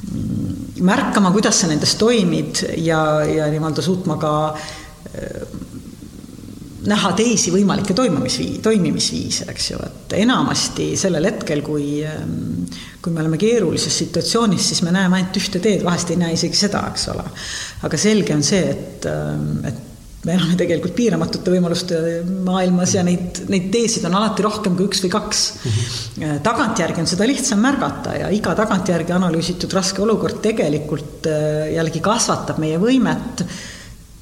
Mm., märkama, kuidas sa nendes toimid ja, ja nii-öelda suutma ka näha teisi võimalikke toimumisvii-, toimimisviise, eks ju, et enamasti sellel hetkel, kui ähm, kui me oleme keerulises situatsioonis, siis me näeme ainult ühte teed, vahest ei näe isegi seda, eks ole. aga selge on see, et, ähm, et me elame tegelikult piiramatute võimaluste maailmas ja neid, neid teesid on alati rohkem kui üks või kaks mm. -hmm. tagantjärgi on seda lihtsam märgata ja iga tagantjärgi analüüsitud raske olukord tegelikult äh, jällegi kasvatab meie võimet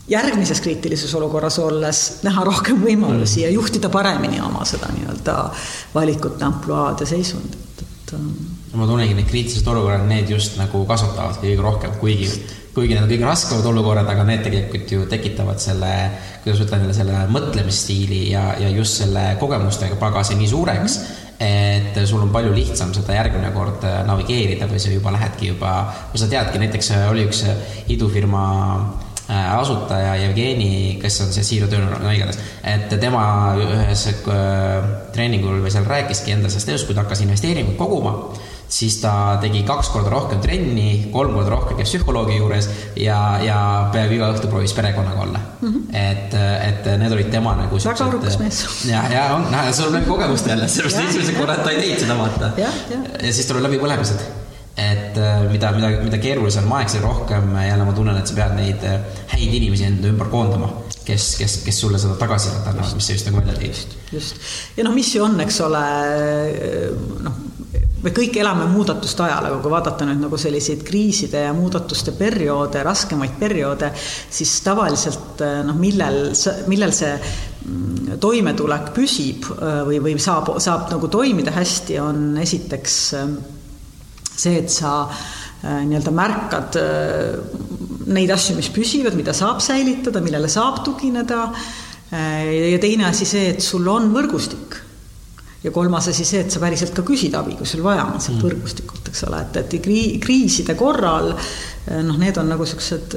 järgmises kriitilises olukorras olles näha rohkem võimalusi mm. ja juhtida paremini oma seda nii-öelda valikute ampluaad ja seisundit, et ähm, ma tunnengi, need kriitilised olukorrad, need just nagu kasvatavadki kõige rohkem, kuigi, kuigi need on kõige raskemad olukorrad, aga need tegelikult ju tekitavad selle, kuidas ütlen, selle mõtlemisstiili ja, ja just selle kogemustega pagasi nii suureks mm, -hmm et sul on palju lihtsam seda järgmine kord navigeerida või sa juba lähedki juba, sa teadki, näiteks oli üks idufirma Äh, asutaja Jevgeni, kes on see Zero Turner, no igatahes, et tema ühes äh, treeningul või seal rääkiski enda sellest elust, kui ta hakkas investeeringuid koguma, siis ta tegi kaks korda rohkem trenni, kolm korda rohkem käis psühholoogi juures ja, ja peaaegu iga õhtu proovis perekonnaga olla mm. -hmm. et, et need olid tema nagu väga arukas mees. ja, ja on, sul on nagu kogemust jälle, sellepärast esimesed korrad ta ei teinud seda, vaata. ja, siis tuleb läbipõlemised et äh, mida, mida, mida keerulisem aeg, seda rohkem äh, jälle ma tunnen, et sa pead neid äh, häid inimesi enda ümber koondama, kes, kes, kes sulle seda tagasisidet annavad, mis sa just nagu välja tõid. just, ja noh, mis ju on, eks ole, noh, me kõik elame muudatuste ajal, aga kui vaadata nüüd nagu selliseid kriiside ja muudatuste perioode, raskemaid perioode, siis tavaliselt noh, millel, millel see mm, toimetulek püsib või, või saab, saab nagu toimida hästi, on esiteks see, et sa äh, nii-öelda märkad äh, neid asju, mis püsivad, mida saab säilitada, millele saab tugineda. Äh, ja teine asi see, et sul on võrgustik. ja kolmas asi see, et sa päriselt ka küsid abi, kui sul vaja on sealt mm. võrgustikult, eks ole, et, et krii-, kriiside korral noh, need on nagu niisugused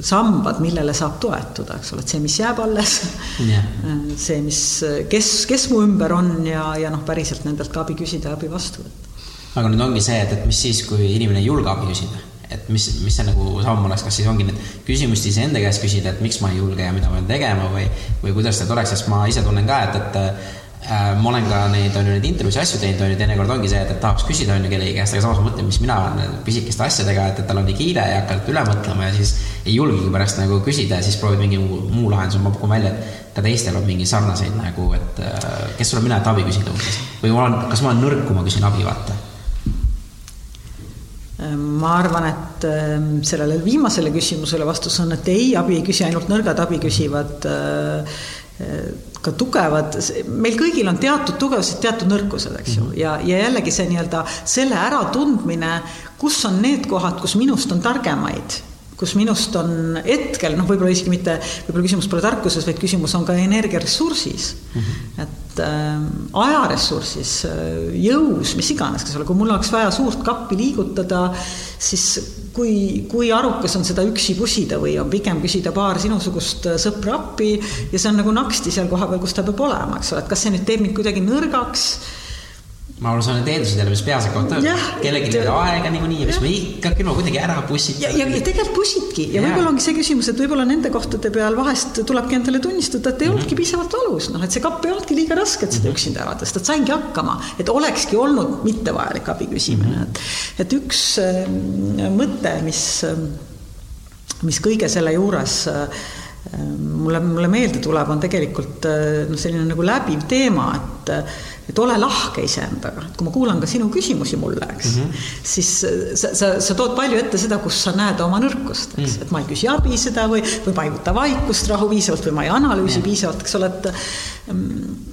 sambad, millele saab toetuda, eks ole, et see, mis jääb alles yeah., see, mis, kes, kes mu ümber on ja, ja noh, päriselt nendelt ka abi küsida ja abi vastu võtta aga nüüd ongi see, et, et mis siis, kui inimene ei julge abi küsida, et mis, mis see nagu samm oleks, kas siis ongi need küsimused iseenda käest küsida, et miks ma ei julge ja mida ma pean tegema või, või kuidas need oleks, sest ma ise tunnen ka, et, et äh, ma olen ka neid, on ju, neid intervjuusid asju teinud, on ju, teinekord ongi see, et, et tahaks küsida, on ju, kellegi käest, aga samas ma mõtlen, mis mina olen pisikeste asjadega, et, et tal on nii kiire ja hakkad üle mõtlema ja siis ei julgegi pärast nagu küsida ja siis proovid mingi muu, muu lahenduse, ma pakun välja, et ka teistel on mingi sarnaseid nagu, et äh, kes olen mina, et abi küsida umbes. või ma olen, kas ma olen nõrk, kui ma küsin abi, vaata ma arvan, et ähm, sellele viimasele küsimusele vastus on, et ei, abi ei küsi ainult nõrgad, abi küsivad äh, ka tugevad, meil kõigil on teatud tugevused, teatud nõrkused, eks ju, mhm. ja, ja jällegi see nii-öelda selle äratundmine, kus on need kohad, kus minust on targemaid kus minust on hetkel, noh, võib-olla isegi mitte, võib-olla küsimus pole tarkuses, vaid küsimus on ka energiaressursis mm. -hmm. et ajaressursis, äh, jõus, mis iganes, eks ole, kui mul oleks vaja suurt kappi liigutada, siis kui, kui arukas on seda üksi pusida või on pigem küsida paar sinusugust äh, sõpra appi ja see on nagu naksti seal kohapeal, kus ta peab olema, eks ole, et kas see nüüd teeb mind kuidagi nõrgaks ma arvan, see on need eeldused jälle, mis peas hakkavad töötama. kellelgi ei ole aega niikuinii siis me ikka küll kuidagi ära pussitame. ja, ja, ja tegelikult pussitki ja, ja. võib-olla ongi see küsimus, et võib-olla nende kohtade peal vahest tulebki endale tunnistada, et ei mm -hmm. olnudki piisavalt valus, noh, et see kapp ei olnudki liiga raske, et seda mm -hmm. üksinda ära tõsta, et saingi hakkama, et olekski olnud mittevajalik abi küsimine mm, -hmm. et, et üks äh, mõte, mis, mis kõige selle juures äh, mulle, mulle meelde tuleb, on tegelikult noh, selline nagu läbiv teema, et et ole lahke iseendaga, et kui ma kuulan ka sinu küsimusi mulle, eks mm, -hmm. siis sa, sa, sa tood palju ette seda, kus sa näed oma nõrkust, eks mm, -hmm. et ma ei küsi abi seda või, või ma ei võta vaikust rahu piisavalt või ma ei analüüsi mm -hmm. piisavalt, eks ole, et mm,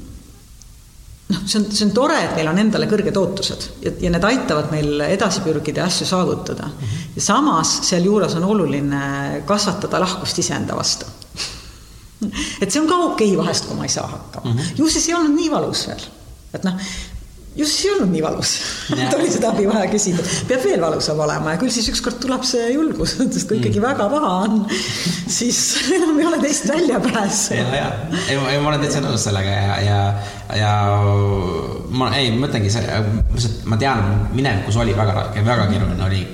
noh, see on, see on tore, et meil on endale kõrged ootused ja, ja need aitavad meil edasi pürgida ja asju saavutada ja samas sealjuures on oluline kasvatada lahkust iseenda vastu et see on ka okei okay vahest, kui ma ei saa hakkama mm. -hmm. ju siis ei olnud nii valus veel et noh, just ei olnud nii valus. Et oli seda abi vaja küsida, peab veel valusam olema ja küll siis ükskord tuleb see julgus, sest kui ikkagi mm. väga paha on, siis enam ei ole teist väljapääsu. ja, ja, ei, ei ma olen täitsa nõus sellega ja, ja, ja ma, ei, ma mõtlengi see, ma tean, minevikus oli väga raske, väga keeruline oli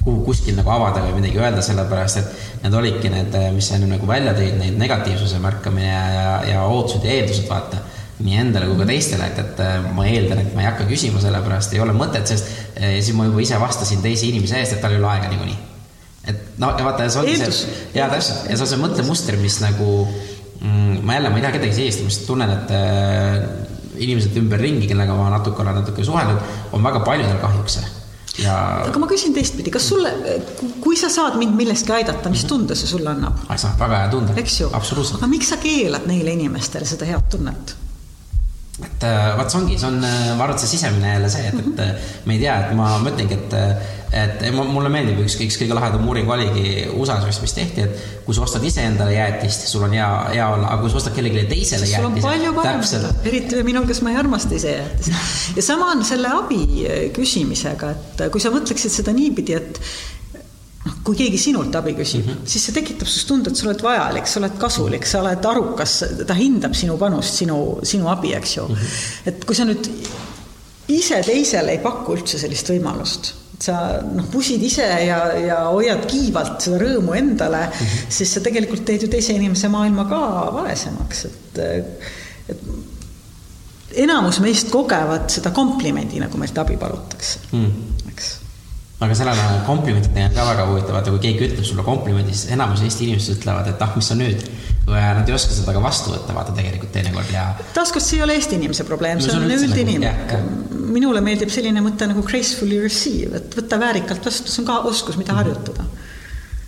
kuhu kuskil nagu avada või midagi öelda, sellepärast et need olidki need, mis sa enne nagu välja tõid, neid negatiivsuse märkamine ja, ja, ja ootused ja eeldused, vaata nii endale kui ka teistele, et, et äh, ma eeldan, et ma ei hakka küsima, sellepärast ei ole mõtet, sest äh, siis ma juba ise vastasin teise inimese eest, et tal ei ole aega niikuinii. et no ja vaata, see ongi see, jaa, täpselt, ja see on see mõttemuster, mis nagu mm, ma jälle, ma ei taha kedagi süüdistada, ma lihtsalt tunnen, et äh, inimesed ümberringi, kellega ma natuke olen natuke suhelnud, on väga paljudel kahjuks see ja. aga ma küsin teistpidi, kas sulle, kui sa saad mind millestki aidata, mis mhm. tunde see sulle annab? see annab väga hea tunde. eks ju, aga miks sa keelad neile inimestele seda head tunnet? Et äh, vaat see ongi, see on, äh, ma arvan, et see sisemine jälle see, et, et äh, me ei tea, et ma, ütlengi, et, et mulle meeldib üks, üks kõige lahedam uuring oligi USA-s vist, mis tehti, et kui sa ostad iseendale jäätist, sul on hea, hea olla, aga kui sa ostad kellelegi teisele on palju parem, eriti minul, kes ma ei armasta ise jäätist. ja sama on selle abi küsimisega, et kui sa mõtleksid seda niipidi, et kui keegi sinult abi küsib mm, -hmm. siis see tekitab sinust tunde, et sa oled vajalik, sa oled kasulik, sa oled arukas, ta hindab sinu panust, sinu, sinu abi, eks ju mm. -hmm. et kui sa nüüd ise teisele ei paku üldse sellist võimalust, sa noh, pusid ise ja, ja hoiad kiivalt seda rõõmu endale mm, -hmm. siis sa tegelikult teed ju teise inimese maailma ka vaesemaks, et, et enamus meist kogevad seda komplimendi, nagu meilt abi palutakse mm aga sellele komplimentidega on ka väga huvitav, vaata kui keegi ütleb sulle komplimendi, siis enamus Eesti inimesed ütlevad, et ah, mis sa nüüd. Nad ei oska seda ka vastu võtta, vaata tegelikult teinekord ja. taaskord see ei ole Eesti inimese probleem, see on üldine. minule meeldib selline mõte nagu gracefully receive, et võtta väärikalt vastu, see on ka oskus, mida harjutada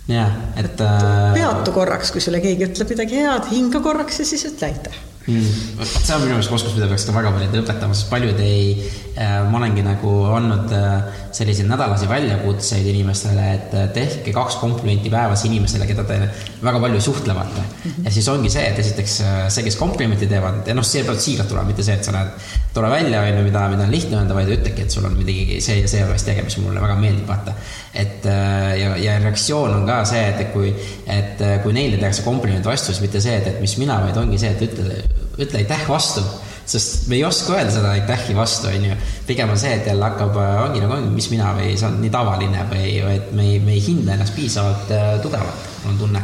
jah, et äh.... peatu korraks, kui sulle keegi ütleb midagi head, hinga korraks ja siis ütle aitäh mm.. see on minu meelest oskus, mida peaks ka väga paljud õpetama, sest paljud ei äh,, ma olengi nagu andnud äh, selliseid nädalasi väljakutseid inimestele, et tehke kaks komplimenti päevas inimesele, keda te väga palju suhtlevate mm. -hmm. ja siis ongi see, et esiteks äh, see, kes komplimenti teevad, ja noh, see peab siiralt tulema, mitte see, et sa näed tore välja, on ju, mida, mida on lihtne öelda, vaid ütlegi, et sul on midagi see ja see juures tegemist, mis mulle väga meeldib, vaata. et äh, ja, ja reaktsioon on ka see, et kui, et äh, kui neile tehakse kompliment vastu, siis mitte see, et, et mis mina, vaid ongi see, et ütle, ütle aitäh vastu sest me ei oska öelda seda aitähi vastu, on ju. pigem on see, et jälle hakkab, äh, ongi nagu ongi, mis mina või see on nii tavaline või, et me ei, me ei hinda ennast piisavalt äh, tugevalt, mul on tunne.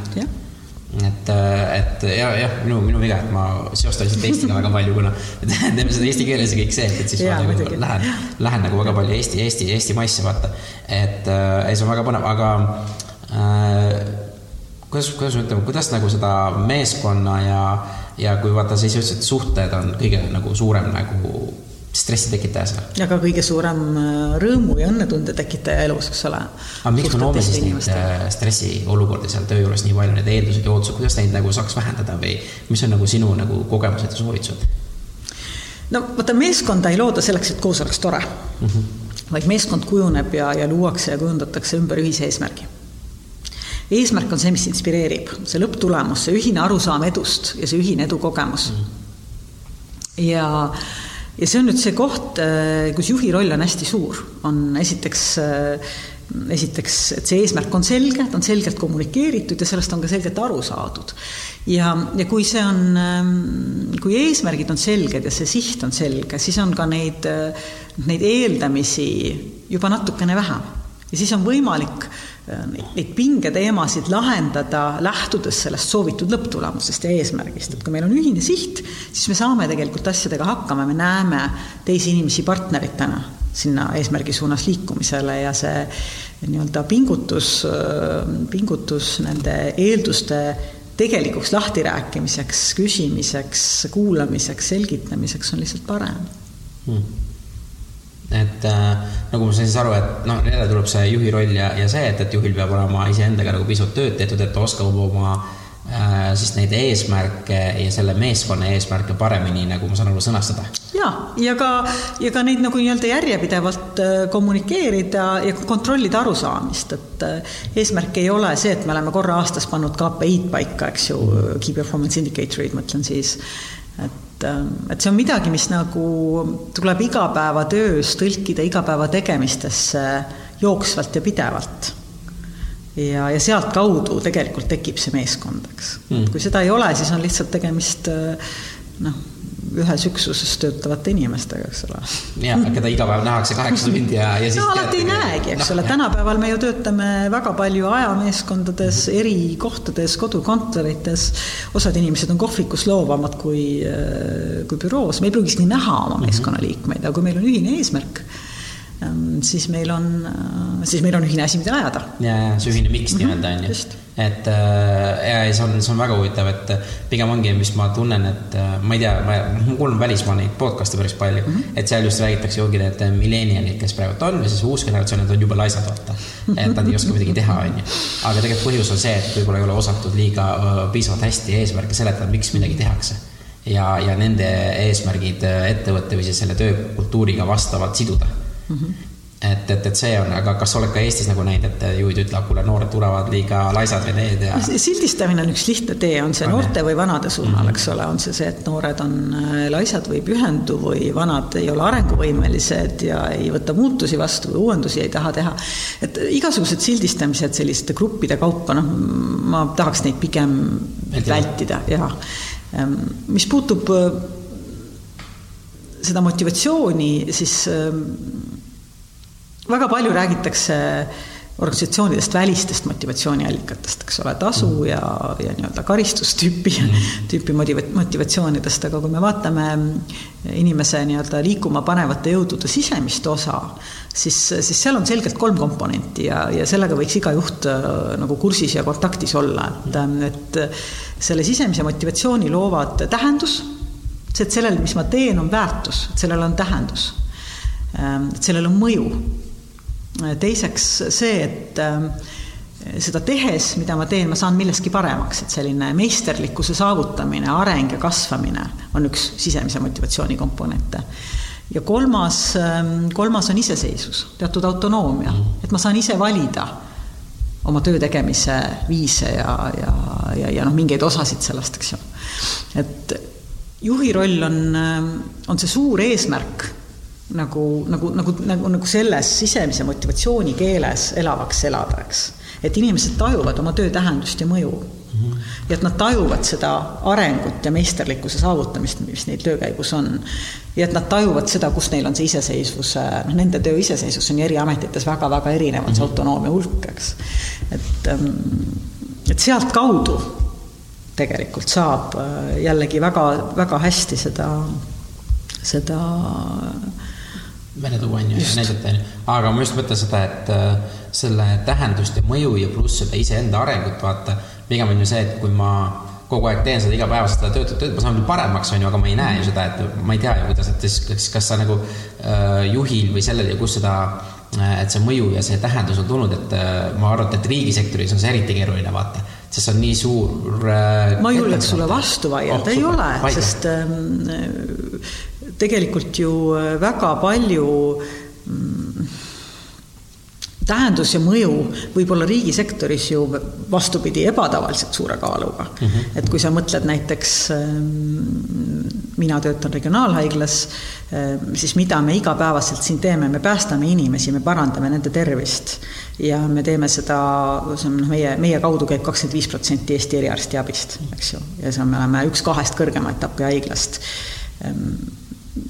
et, äh, et ja, jah, minu, minu viga, et ma seostan lihtsalt Eestiga väga palju, kuna me teeme seda eesti keeles ja kõik see, et, siis ja, ma nagu lähen, lähen nagu väga palju Eesti, Eesti, eestimaisse, vaata. et äh, see on väga põnev, aga äh, kuidas, kuidas me ütleme, kuidas nagu seda meeskonna ja ja kui vaata, sa ise ütlesid, et suhted on kõige nagu suurem nagu stressi tekitaja seal. ja ka kõige suurem äh, rõõmu ja õnnetunde tekitaja elus, eks ole. aga miks me loome siis neid äh, stressiolukordi seal töö juures nii palju, need eeldused ja ootused, kuidas neid nagu saaks vähendada või mis on nagu sinu nagu kogemused ja soovitused? no vaata, meeskonda ei looda selleks, et koos oleks tore mm. -hmm. vaid meeskond kujuneb ja, ja luuakse ja kujundatakse ümber ühise eesmärgi eesmärk on see, mis inspireerib, see lõpptulemus, see ühine arusaam edust ja see ühine edukogemus ja, ja see on nüüd see koht, äh, kus juhi roll on hästi suur, on esiteks äh, esiteks, et see eesmärk on selge, ta on selgelt kommunikeeritud ja sellest on ka selgelt aru saadud. ja, ja kui see on, ähm, kui eesmärgid on selged ja see siht on selge, siis on ka neid, äh, neid eeldamisi juba natukene vähem. ja siis on võimalik neid pingeteemasid lahendada, lähtudes sellest soovitud lõpptulemusest ja eesmärgist, et kui meil on ühine siht, siis me saame tegelikult asjadega hakkama, me näeme teisi inimesi partneritena sinna eesmärgi suunas liikumisele ja see nii-öelda pingutus, pingutus nende eelduste tegelikuks lahtirääkimiseks, küsimiseks, kuulamiseks, selgitamiseks on lihtsalt parem. Hmm et äh, nagu ma sain siis aru, et noh, jälle tuleb see juhi roll ja, ja see, et, et juhil peab olema iseendaga nagu pisut tööd tehtud, et ta oskab oma äh, siis neid eesmärke ja selle meeskonna eesmärke paremini, nagu ma saan aru, sõnastada. ja, ja ka, ja ka neid nagu nii-öelda järjepidevalt äh, kommunikeerida ja kontrollida arusaamist, et äh, eesmärk ei ole see, et me oleme korra aastas pannud KPI-d paika, eks ju, key performance indicatorid, mõtlen siis, et et, ähm, et see on midagi, mis nagu tuleb igapäevatöös tõlkida igapäeva tegemistesse jooksvalt ja pidevalt. ja, ja sealtkaudu tegelikult tekib see meeskond, eks mm.. kui seda ei ole, siis on lihtsalt tegemist äh, noh ühes üksuses töötavate inimestega, eks ole. jah, keda iga päev nähakse kaheksa tundi ja, ja siis no alati ei näegi, eks no, ole, tänapäeval me ju töötame väga palju ajameeskondades, eri kohtades, kodukontorites, osad inimesed on kohvikus loovamad kui, kui büroos, me ei pruugi isegi näha oma mhm. meeskonnaliikmeid, aga kui meil on ühine eesmärk, siis meil on, äh, siis meil on ühine asi, mida ajada. ja, ja see ühine miks -hmm, nii-öelda on ju. et äh, ja see on, see on väga huvitav, et pigem ongi, mis ma tunnen, et äh, ma ei tea, ma, ma kuulan välismaa neid podcast'e päris palju mm, -hmm. et seal just räägitakse ongi need millenialid, kes praegu on ja siis uus generatsioon, need on jube laisad vaata. et nad ei oska midagi teha, on ju. aga tegelikult põhjus on see, et võib-olla ei ole osatud liiga piisavalt hästi eesmärke seletada, miks midagi tehakse ja, ja nende eesmärgid ettevõtte või siis selle töökultuuriga vastavalt siduda mm. -hmm et, et, et see on, aga kas sa oled ka Eestis nagu näinud, et juhid ütlevad, kuule, noored tulevad liiga laisad või need ja? sildistamine on üks lihtne tee, on see noorte või vanade suunal mm, -hmm. eks ole, on see see, et noored on äh, laisad või pühendu või vanad ei ole arenguvõimelised ja ei võta muutusi vastu või uuendusi ei taha teha. et igasugused sildistamised selliste gruppide kaupa, noh, ma tahaks neid pigem vältida ja ehm, mis puutub äh, seda motivatsiooni, siis ähm, väga palju räägitakse organisatsioonidest välistest motivatsiooniallikatest, eks ole, tasu mm. ja, ja nii-öelda karistustüüpi mm., tüüpi motiva-, motivatsioonidest, aga kui me vaatame inimese nii-öelda liikuma panevate jõudude sisemist osa, siis, siis seal on selgelt kolm komponenti ja, ja sellega võiks iga juht äh, nagu kursis ja kontaktis olla, et, et selle sisemise motivatsiooni loovad tähendus see, et sellel, mis ma teen, on väärtus, et sellel on tähendus. Ähm, et sellel on mõju. Teiseks see, et ähm, seda tehes, mida ma teen, ma saan milleski paremaks, et selline meisterlikkuse saavutamine, areng ja kasvamine on üks sisemise motivatsiooni komponente. ja kolmas, ähm, kolmas on iseseisvus, teatud autonoomia, et ma saan ise valida oma töö tegemise viise ja, ja, ja, ja noh, mingeid osasid sellest, eks ju. et juhi roll on, on see suur eesmärk nagu, nagu, nagu, nagu, nagu selles sisemise motivatsiooni keeles elavaks elada, eks. et inimesed tajuvad oma töö tähendust ja mõju mm. -hmm. ja et nad tajuvad seda arengut ja meisterlikkuse saavutamist, mis neil töö käigus on. ja et nad tajuvad seda, kus neil on see iseseisvuse, noh, nende töö iseseisvus on ju eri ametites väga-väga erinev, on see mhm. autonoomia hulk, eks. et, ähm, et sealtkaudu tegelikult saab äh, jällegi väga, väga hästi seda, seda välja tuua, on ju, ja näidata, on ju. aga ma just mõtlen seda, et äh, selle tähendust ja mõju ja pluss seda iseenda arengut, vaata, pigem on ju see, et kui ma kogu aeg teen seda igapäevaselt, seda tööd, tööd, ma saan küll paremaks, on ju, aga ma ei näe ju seda, et ma ei tea ju, kuidas, et siis kas, kas sa nagu äh, juhil või sellel ja kus seda äh, et see mõju ja see tähendus on tulnud, et äh, ma arvan, et riigisektoris on see eriti keeruline, vaata. Sest see on nii suur äh, ma ei julgeks sulle vastu vaielda oh,, ei ole, sest äh, tegelikult ju äh, väga palju mm, tähendus ja mõju võib olla riigisektoris ju vastupidi, ebatavaliselt suure kaaluga mm. -hmm. et kui sa mõtled näiteks, ähm, mina töötan regionaalhaiglas, ähm, siis mida me igapäevaselt siin teeme, me päästame inimesi, me parandame nende tervist ja me teeme seda, see on noh, meie, meie kaudu käib kakskümmend viis protsenti Eesti eriarstiabist, eks ju, ja see on, me oleme üks kahest kõrgema etapi haiglast ähm,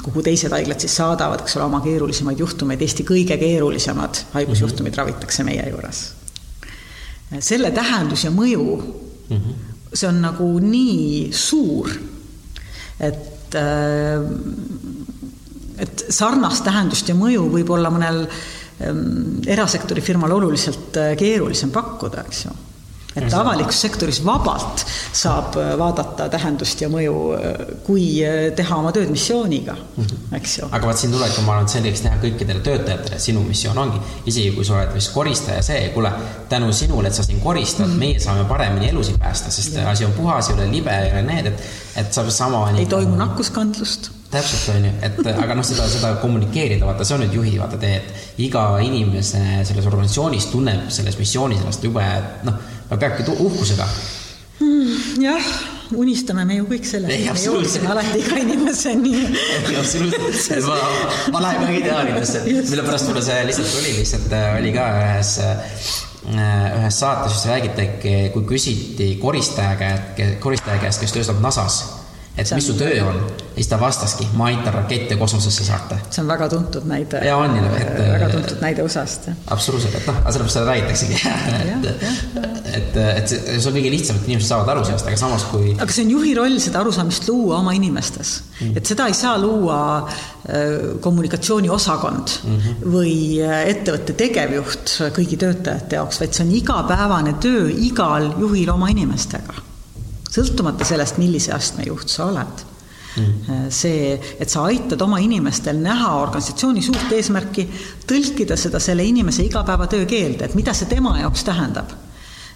kuhu teised haiglad siis saadavad, eks ole, oma keerulisemaid juhtumeid, Eesti kõige keerulisemad haigusjuhtumid mm -hmm. ravitakse meie juures. selle tähendus ja mõju mm, -hmm. see on nagu nii suur, et äh, et sarnast tähendust ja mõju võib olla mõnel ähm, erasektori firmal oluliselt äh, keerulisem pakkuda, eks ju et avalikus sektoris vabalt saab äh, vaadata tähendust ja mõju, äh, kui äh, teha oma tööd missiooniga -hmm. eks ju. aga vaat siin tulebki, ma arvan, et selgeks teha kõikidele töötajatele, sinu missioon ongi, isegi kui sa oled vist koristaja, see, kuule, tänu sinule, et sa siin koristad mm, -hmm. meie saame paremini elusid päästa, sest ja. asi on puhas, ei ole libe, ei ole need, et, et saab sama. ei toimu nakkuskandlust täpselt, on ju, et aga noh, seda, seda kommunikeerida, vaata, see on nüüd juhi vaata tee, et iga inimese selles organisatsioonis tunneb selles missioonis ennast jube, noh aga peabki uhkusega mm,. jah, unistame me ju kõik sellest, et me jõuaksime alati iga inimeseni. absoluutselt, ma, ma lähen ka ideaalidesse, mille pärast mulle see lihtsalt tuli, lihtsalt äh, oli ka ühes äh, ühes saates just räägiti, kui küsiti koristaja käest, koristaja käest, kes töötab NASA-s et mis su töö on. ja siis ta vastaski, ma aitan rakette kosmosesse saata. see on väga tuntud näide. ja on ju, et. väga tuntud näide USA-st, absoluutselt, et noh, sellepärast seda räägitaksegi et, et, et see, on kõige lihtsam, et inimesed saavad aru sellest, aga samas kui. aga see on juhi roll seda arusaamist luua oma inimestes mm.. et seda ei saa luua äh, kommunikatsiooniosakond mm -hmm. või äh, ettevõtte tegevjuht kõigi töötajate jaoks, vaid see on igapäevane töö igal juhil oma inimestega sõltumata sellest, millise astme juht sa oled. Mm.. see, et sa aitad oma inimestel näha organisatsiooni suurt eesmärki, tõlkida seda selle inimese igapäevatöö keelde, et mida see tema jaoks tähendab.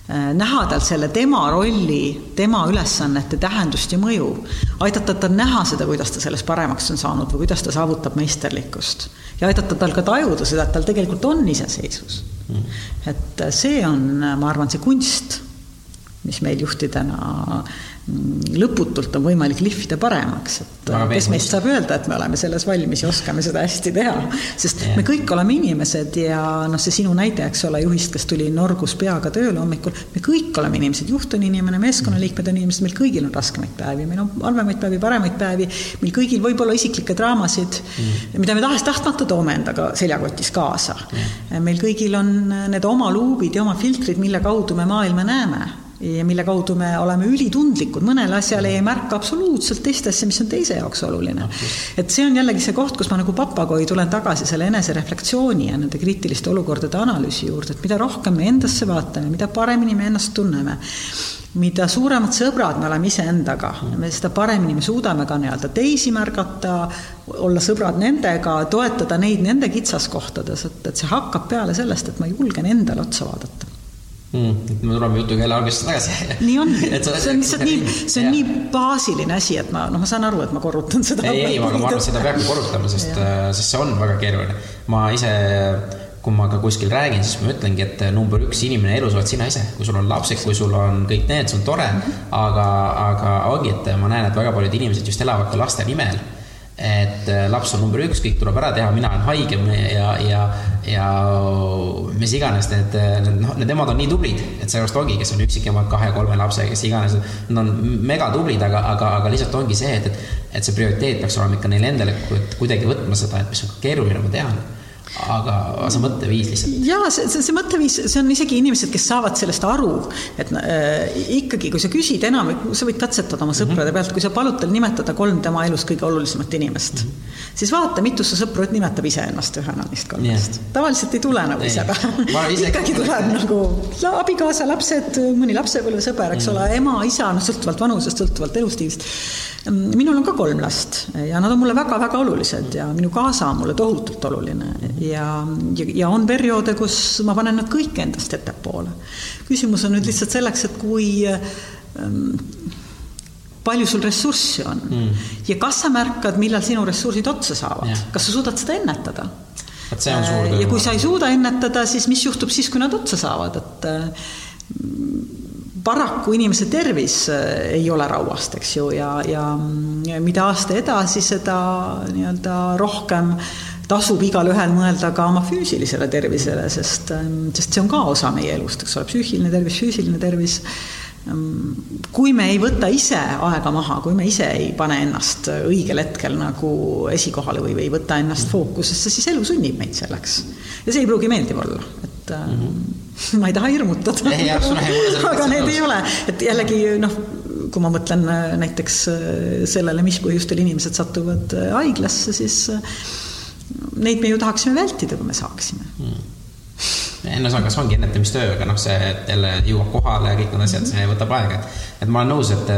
Äh, näha tal selle tema rolli, tema ülesannete tähendust ja mõju, aidata tal näha seda, kuidas ta sellest paremaks on saanud või kuidas ta saavutab meisterlikkust. Ja aidata tal ka tajuda seda, et tal tegelikult on iseseisvus. Mm.. et see on, ma arvan, see kunst mis meil juhtidena mm, lõputult on võimalik lihvida paremaks, et kes meist saab öelda, et me oleme selles valmis ja oskame seda hästi teha. sest yeah. me kõik oleme inimesed ja noh, see sinu näide, eks ole, juhist, kes tuli norgus peaga tööle hommikul, me kõik oleme inimesed, juht on inimene, meeskonnaliikmed on inimesed, meil kõigil on raskemaid päevi, meil on halvemaid päevi, paremaid päevi, meil kõigil võib olla isiklikke draamasid mm., mida me tahes-tahtmata toome endaga seljakotis kaasa mm.. meil kõigil on need oma luubid ja oma filtrid, mille kaudu me maailma näeme ja mille kaudu me oleme ülitundlikud, mõnele asjale ei märka absoluutselt teist asja, mis on teise jaoks oluline. et see on jällegi see koht, kus ma nagu papagoi tulen tagasi selle enesereflektsiooni ja nende kriitiliste olukordade analüüsi juurde, et mida rohkem me endasse vaatame, mida paremini me ennast tunneme, mida suuremad sõbrad me oleme iseendaga, seda paremini me suudame ka nii-öelda teisi märgata, olla sõbrad nendega, toetada neid nende kitsaskohtades, et, et see hakkab peale sellest, et ma julgen endale otsa vaadata mm,. me tuleme jutuga jälle algusesse tagasi. nii on see on lihtsalt nii, see on ja. nii baasiline asi, et ma, noh, ma saan aru, et ma korrutan seda. ei, ei, aga ma arvan, et seda peabki korrutama, sest, äh, sest see on väga keeruline. ma ise, kui ma ka kuskil räägin, siis ma ütlengi, et number üks inimene elus oled sina ise. kui sul on lapsed, kui sul on kõik need, see on tore mm, -hmm. aga, aga ongi, et ma näen, et väga paljud inimesed just elavad ka laste nimel et äh, laps on number üks, kõik tuleb ära teha, mina olen haigem ja, ja, ja mis iganes, need, need, noh, need emad on nii tublid, et seepärast ongi, kes on üksikemad kahe-kolme lapsega, kes iganes, nad on megatublid, aga, aga, aga lihtsalt ongi see, et, et, et see prioriteet peaks olema ikka neile endale kuidagi võtma seda, et mis on keeruline, ma tean aga see mõtteviis lihtsalt. jaa, see, see, see mõtteviis, see on isegi inimesed, kes saavad sellest aru, et äh, ikkagi, kui sa küsid enam, sa võid katsetada oma sõprade mm -hmm. pealt, kui sa palud tal nimetada kolm tema elus kõige olulisemat inimest mm, -hmm. siis vaata, mitu su sõpru nimetab iseennast ühena neist kolmest yeah.. tavaliselt ei tule nagu ise pähe ikkagi tuleb nagu abikaasa, lapsed, mõni lapsepõlvesõber, eks mm -hmm. ole, ema, isa, noh, sõltuvalt vanusest, sõltuvalt elustiilist minul on ka kolm last ja nad on mulle väga-väga olulised ja minu kaasa on mulle tohutult oluline ja, ja, on perioode, kus ma panen nad kõik endast ettepoole. küsimus on nüüd lihtsalt selleks, et kui ähm, palju sul ressurssi on mm. ja kas sa märkad, millal sinu ressursid otsa saavad, kas sa suudad seda ennetada? Äh, ja kui sa ei suuda ennetada, siis mis juhtub siis, kui nad otsa saavad, et äh, paraku inimese tervis äh, ei ole rauast, eks ju, ja, ja mida aasta edasi, seda nii-öelda rohkem tasub igalühel mõelda ka oma füüsilisele tervisele, sest, ähm, sest see on ka osa meie elust, eks ole, psüühiline tervis, füüsiline tervis. Ähm, kui me ei võta ise aega maha, kui me ise ei pane ennast õigel hetkel nagu esikohale või, või ei võta ennast fookusesse, siis elu sunnib meid selleks. ja see ei pruugi meeldiv olla, et mm -hmm ma ei taha hirmutada. aga need ei ole, et jällegi noh, kui ma mõtlen äh, näiteks äh, sellele, mis põhjustel inimesed satuvad äh, haiglasse, siis neid me ju tahaksime vältida, kui me saaksime. Mm.. no see ongi ennetamistöö, aga noh, see jälle jõuab kohale ja kõik need asjad, see võtab aega, et et ma olen nõus, et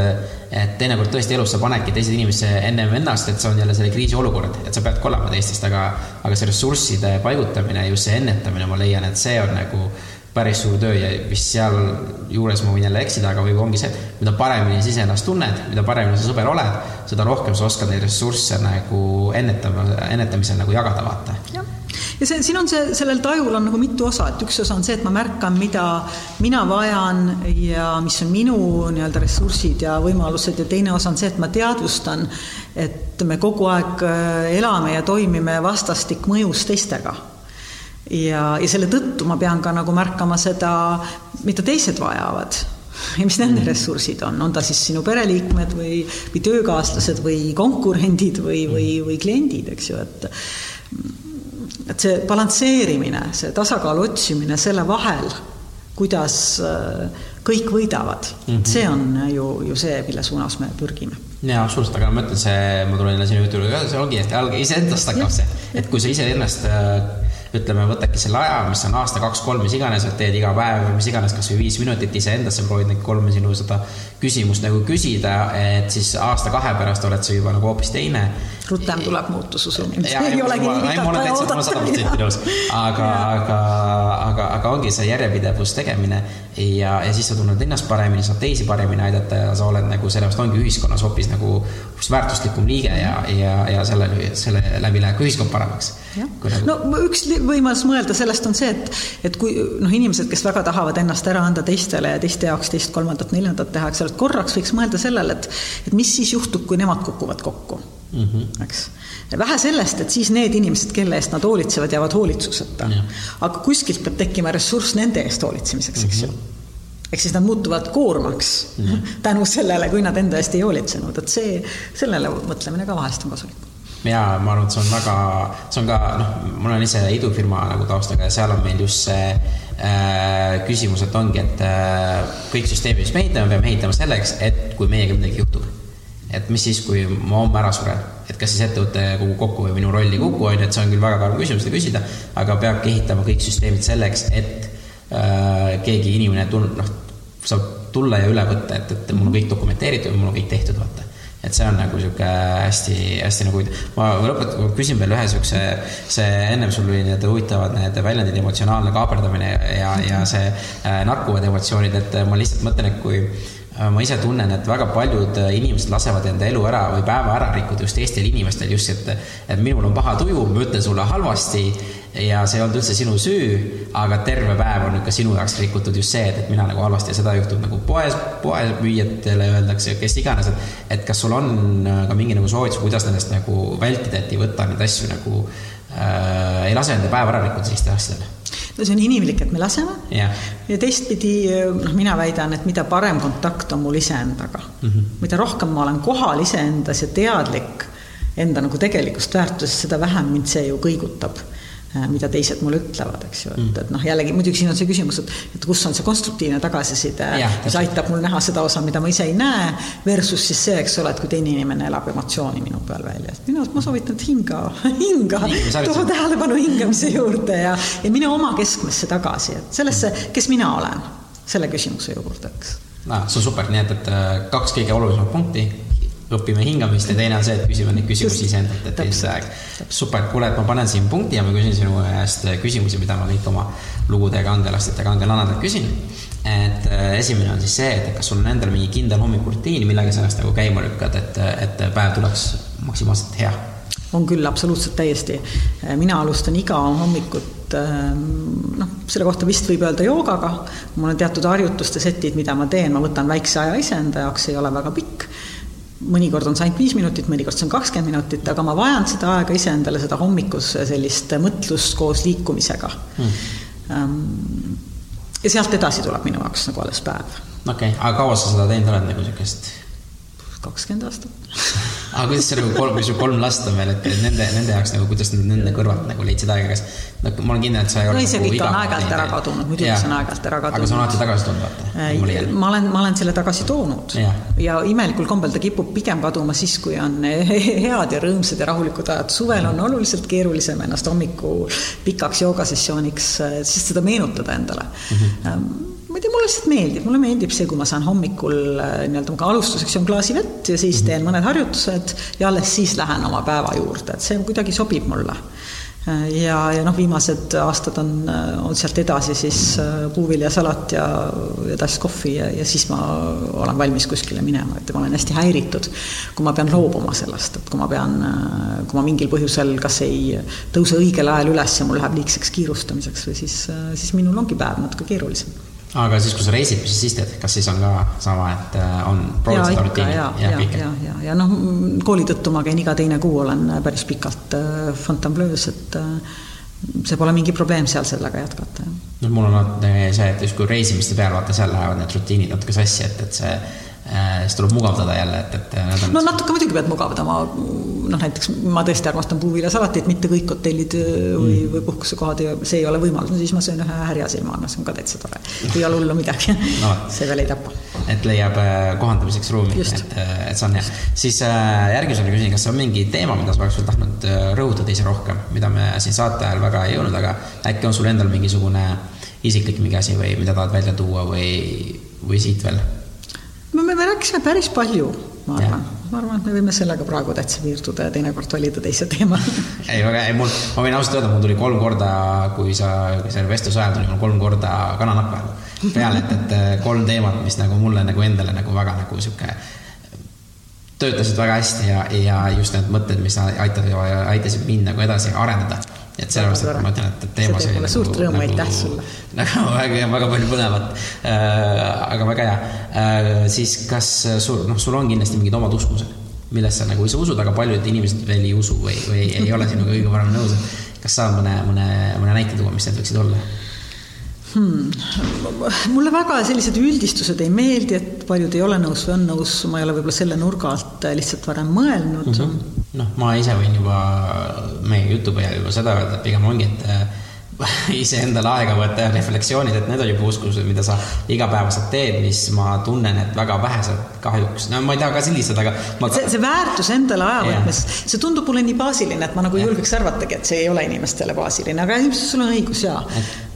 et teinekord tõesti elus sa panedki teised inimese ennem ennast, et see on jälle selle kriisiolukord, et sa pead kolama teistest, aga aga see ressursside paigutamine, just see ennetamine, ma leian, et see on nagu päris suur töö ja vist sealjuures ma võin jälle eksida, aga võib-olla ongi see, et mida paremini sa iseennast tunned, mida paremini sa sõber oled, seda rohkem sa oskad neid ressursse nagu ennetama, ennetamisel nagu jagada, vaata. jah, ja see, siin on see, sellel tajul on nagu mitu osa, et üks osa on see, et ma märkan, mida mina vajan ja mis on minu nii-öelda ressursid ja võimalused ja teine osa on see, et ma teadvustan, et me kogu aeg äh, elame ja toimime vastastikmõjus teistega ja, ja selle tõttu ma pean ka nagu märkama seda, mida teised vajavad ja mis nende mm. ressursid on, on ta siis sinu pereliikmed või, või töökaaslased või konkurendid või, või, või kliendid, eks ju, et et see balansseerimine, see tasakaalu otsimine selle vahel, kuidas äh, kõik võidavad mm, -hmm. see on ju, ju see, mille suunas me pürgime. jaa, absoluutselt, aga ma ütlen, see, ma tulen sinu jutu juurde ka, see ongi, et iseendast hakkab see, et kui sa iseennast ütleme, võtadki selle aja, mis on aasta, kaks-kolm, mis iganes, et teed iga päev, mis iganes, kasvõi viis minutit iseendasse, proovid neid kolme sinu seda küsimust nagu küsida, et siis aasta-kahe pärast oled sa juba nagu hoopis teine. rutem tuleb muutus, usu mind. ei olegi nii pikalt vaja oodata. aga, aga, aga, aga ongi see järjepidevus tegemine ja, ja siis sa tunned ennast paremini, saad teisi paremini aidata ja sa oled nagu sellepärast ongi ühiskonnas hoopis nagu hoopis väärtuslikum liige ja, ja, ja selle, selle läbi läheb ka ühiskond paremaks. No üks võimalus mõelda sellest on see, et, et kui noh, inimesed, kes väga tahavad ennast ära anda teistele ja teiste jaoks teist, kolmandat, neljandat teha, eks ole, et korraks võiks mõelda sellele, et, et mis siis juhtub, kui nemad kukuvad kokku mm, -hmm. eks. vähe sellest, et siis need inimesed, kelle eest nad hoolitsevad, jäävad hoolitsuseta. aga kuskilt peab tekkima ressurss nende eest hoolitsemiseks, eks ju mm -hmm ehk siis nad muutuvad koormaks mm -hmm. tänu sellele, kui nad enda eest ei hoolitsenud, et see, sellele mõtlemine ka vahest on kasulik jaa, ma arvan, et see on väga, see on ka noh, mul on ise idufirma nagu taustaga ja seal on meil just see äh, küsimus, et ongi, et äh, kõik süsteemid, mis me ehitame, peame ehitama selleks, et kui meiega midagi juhtub. et mis siis, kui ma homme ära suren, et kas siis ettevõte kukub kokku või minu roll ei kuku, on ju, et see on küll väga karm küsimus seda küsida, aga peabki ehitama kõik süsteemid selleks, et äh, keegi inimene tun-, noh, saab tulla ja üle võtta, et, et mul on kõik dokumenteeritud ja mul on kõik tehtud, vaata et see on nagu sihuke hästi, hästi nagu, ma lõpetan, küsin veel ühe siukse, see ennem sul oli need huvitavad need väljendid, emotsionaalne kaaperdamine ja, ja see äh, narkuvad emotsioonid, et ma lihtsalt mõtlen, et kui ma ise tunnen, et väga paljud inimesed lasevad enda elu ära või päeva ära rikkuda just teistel inimestel just, et, et minul on paha tuju, ma ütlen sulle halvasti ja see ei olnud üldse sinu süü, aga terve päev on ikka sinu jaoks rikutud just see, et, et mina nagu halvasti ja seda juhtub nagu poes, poemüüjatele öeldakse, kes iganes, et et kas sul on äh, ka mingi nagu soovitus, kuidas nendest nagu vältida, et ei võta neid asju nagu äh, ei lase enda päeva ära rikkuda sellistel asjadel? No see on inimlik, et me laseme yeah. ja teistpidi noh, mina väidan, et mida parem kontakt on mul iseendaga mm, -hmm. mida rohkem ma olen kohal iseendas ja teadlik enda nagu tegelikust väärtusest, seda vähem mind see ju kõigutab mida teised mulle ütlevad, eks ju, et, mm. et noh, jällegi muidugi siin on see küsimus, et, et kus on see konstruktiivne tagasiside, mis aitab mul näha seda osa, mida ma ise ei näe, versus siis see, eks ole, et kui teine inimene elab emotsiooni minu peal välja, et minu arust ma soovitan, et hinga, hinga, too tähelepanu hingamise juurde ja, ja mine oma keskmesse tagasi, et sellesse, kes mina olen, selle küsimuse juurde, eks. no see on super, nii et, et äh, kaks kõige olulisemat punkti õpime hingamist ja teine on see, et küsime neid küsimusi iseendalt, et teise aeg. super, kuule, et ma panen siin punkti ja ma küsin sinu käest küsimusi, mida ma kõik oma lugude kangelastelt ja kangelannadelt küsin. et äh, esimene on siis see, et kas sul on endal mingi kindel hommikurutiin, millega sa ennast nagu käima lükkad, et, et päev tuleks maksimaalselt hea? on küll, absoluutselt täiesti. mina alustan iga hommikut ähm, noh, selle kohta vist võib öelda joogaga, mul on teatud harjutuste setid, mida ma teen, ma võtan väikse aja iseenda jaoks, ei ole väga pikk mõnikord on see ainult viis minutit, mõnikord see on kakskümmend minutit, aga ma vajan seda aega iseendale, seda hommikus sellist mõtlust koos liikumisega hmm.. ja sealt edasi tuleb minu jaoks nagu alles päev. okei okay., aga kaua sa seda teinud oled nagu niisugust? Kakskümmend aastat aga kuidas see nagu kolm, sul kolm last on veel, et nende, nende jaoks nagu, kuidas nad nende kõrvalt nagu leidsid aega, kas no ma olen kindel, et sa ei ole no see nagu kõik on aeg-ajalt ära kadunud, muidugi see on aeg-ajalt ära kadunud. aga sa oled alati tagasi toonud, vaata? ma olen, ma olen selle tagasi toonud ja, ja imelikul kombel ta kipub pigem kaduma siis, kui on head ja rõõmsad ja rahulikud ajad. suvel on oluliselt keerulisem ennast hommiku pikaks joogasessiooniks, siis seda meenutada endale mm. -hmm ma ei tea, mulle lihtsalt meeldib, mulle meeldib see, kui ma saan hommikul äh, nii-öelda alustuseks joon klaasi vett ja siis teen mõned harjutused ja alles siis lähen oma päeva juurde, et see kuidagi sobib mulle. Äh, ja, ja noh, viimased aastad on, äh, on sealt edasi siis puuviljasalat ja, ja tass kohvi ja, ja siis ma olen valmis kuskile minema, et ma olen hästi häiritud, kui ma pean loobuma sellest, et kui ma pean, kui ma mingil põhjusel kas ei tõuse õigel ajal üles ja mul läheb liigseks kiirustamiseks või siis, siis minul ongi päev natuke keerulisem aga siis, kui sa reisid, mis sa siis teed, kas siis on ka sama, et äh, on proovid seda rutiini? ja, ja, ja, ja, ja, ja noh, kooli tõttu ma käin iga teine kuu, olen päris pikalt äh, Fontainebleus, et äh, see pole mingi probleem seal sellega jätkata. noh, mul on see, et justkui reisimiste peal, vaata seal lähevad need rutiinid natuke sassi, et, et see Äh, siis tuleb mugavdada jälle, et, et need on no natuke muidugi pead mugavdama, noh näiteks ma tõesti armastan puuviljasalatit, mitte kõik hotellid äh, või mm., või puhkusekohad ja see ei ole võimalus, no siis ma söön ühe härjasilma, no see on ka täitsa tore. ei ole hullu midagi no, see veel ei tapa. et leiab äh, kohandamiseks ruumi, et, et see on hea. siis järgmisena küsin, kas on mingi teema, mida sa oleks veel tahtnud rõhutada ise rohkem, mida me siin saate ajal väga ei jõudnud, aga äkki on sul endal mingisugune isiklik mingi asi või mida tahad välja tuua või, või siit veel me, me, me rääkisime päris palju, ma arvan. ma arvan, et me võime sellega praegu täitsa piirduda ja teinekord valida teise teema. Ei, väga hea, mul, ma võin ausalt öelda, mul tuli kolm korda, kui sa selle vestluse ajal tuli mul kolm korda kananapp peale, et, et kolm teemat, mis nagu mulle nagu endale nagu väga nagu sihuke töötasid väga hästi ja, ja just need mõtted, mis aitasid, aitasid mind nagu edasi arendada et sellepärast, et ma ütlen, et teema see oli suurt rõõmu, nagu aitäh sulle. väga, väga, väga palju põnevat äh,. aga väga hea äh,. siis kas sul, noh, sul on kindlasti mingid omad uskumused, millesse nagu sa usud, aga paljud inimesed veel ei usu või, või ei ole sinuga kõige parem nõus, kas saad mõne, mõne, mõne näite tuua, mis need võiksid olla? Hmm.. mulle väga sellised üldistused ei meeldi, et paljud ei ole nõus või on nõus, ma ei ole võib-olla selle nurga alt lihtsalt varem mõelnud mm. -hmm. noh, ma ise võin juba meie jutu põhjal juba seda öelda, et pigem ongi, et äh, iseendale aega võtta ja refleksioonid, et need on juba uskumused, mida sa igapäevaselt teed, mis ma tunnen, et väga vähesed kahjuks, no ma ei taha ka sildistada, aga ma... see, see väärtus endale aja võtmist, see tundub mulle nii baasiline, et ma nagu ja. julgeks arvatagi, et see ei ole inimestele baasiline, aga ilmselt sul on õigus jaa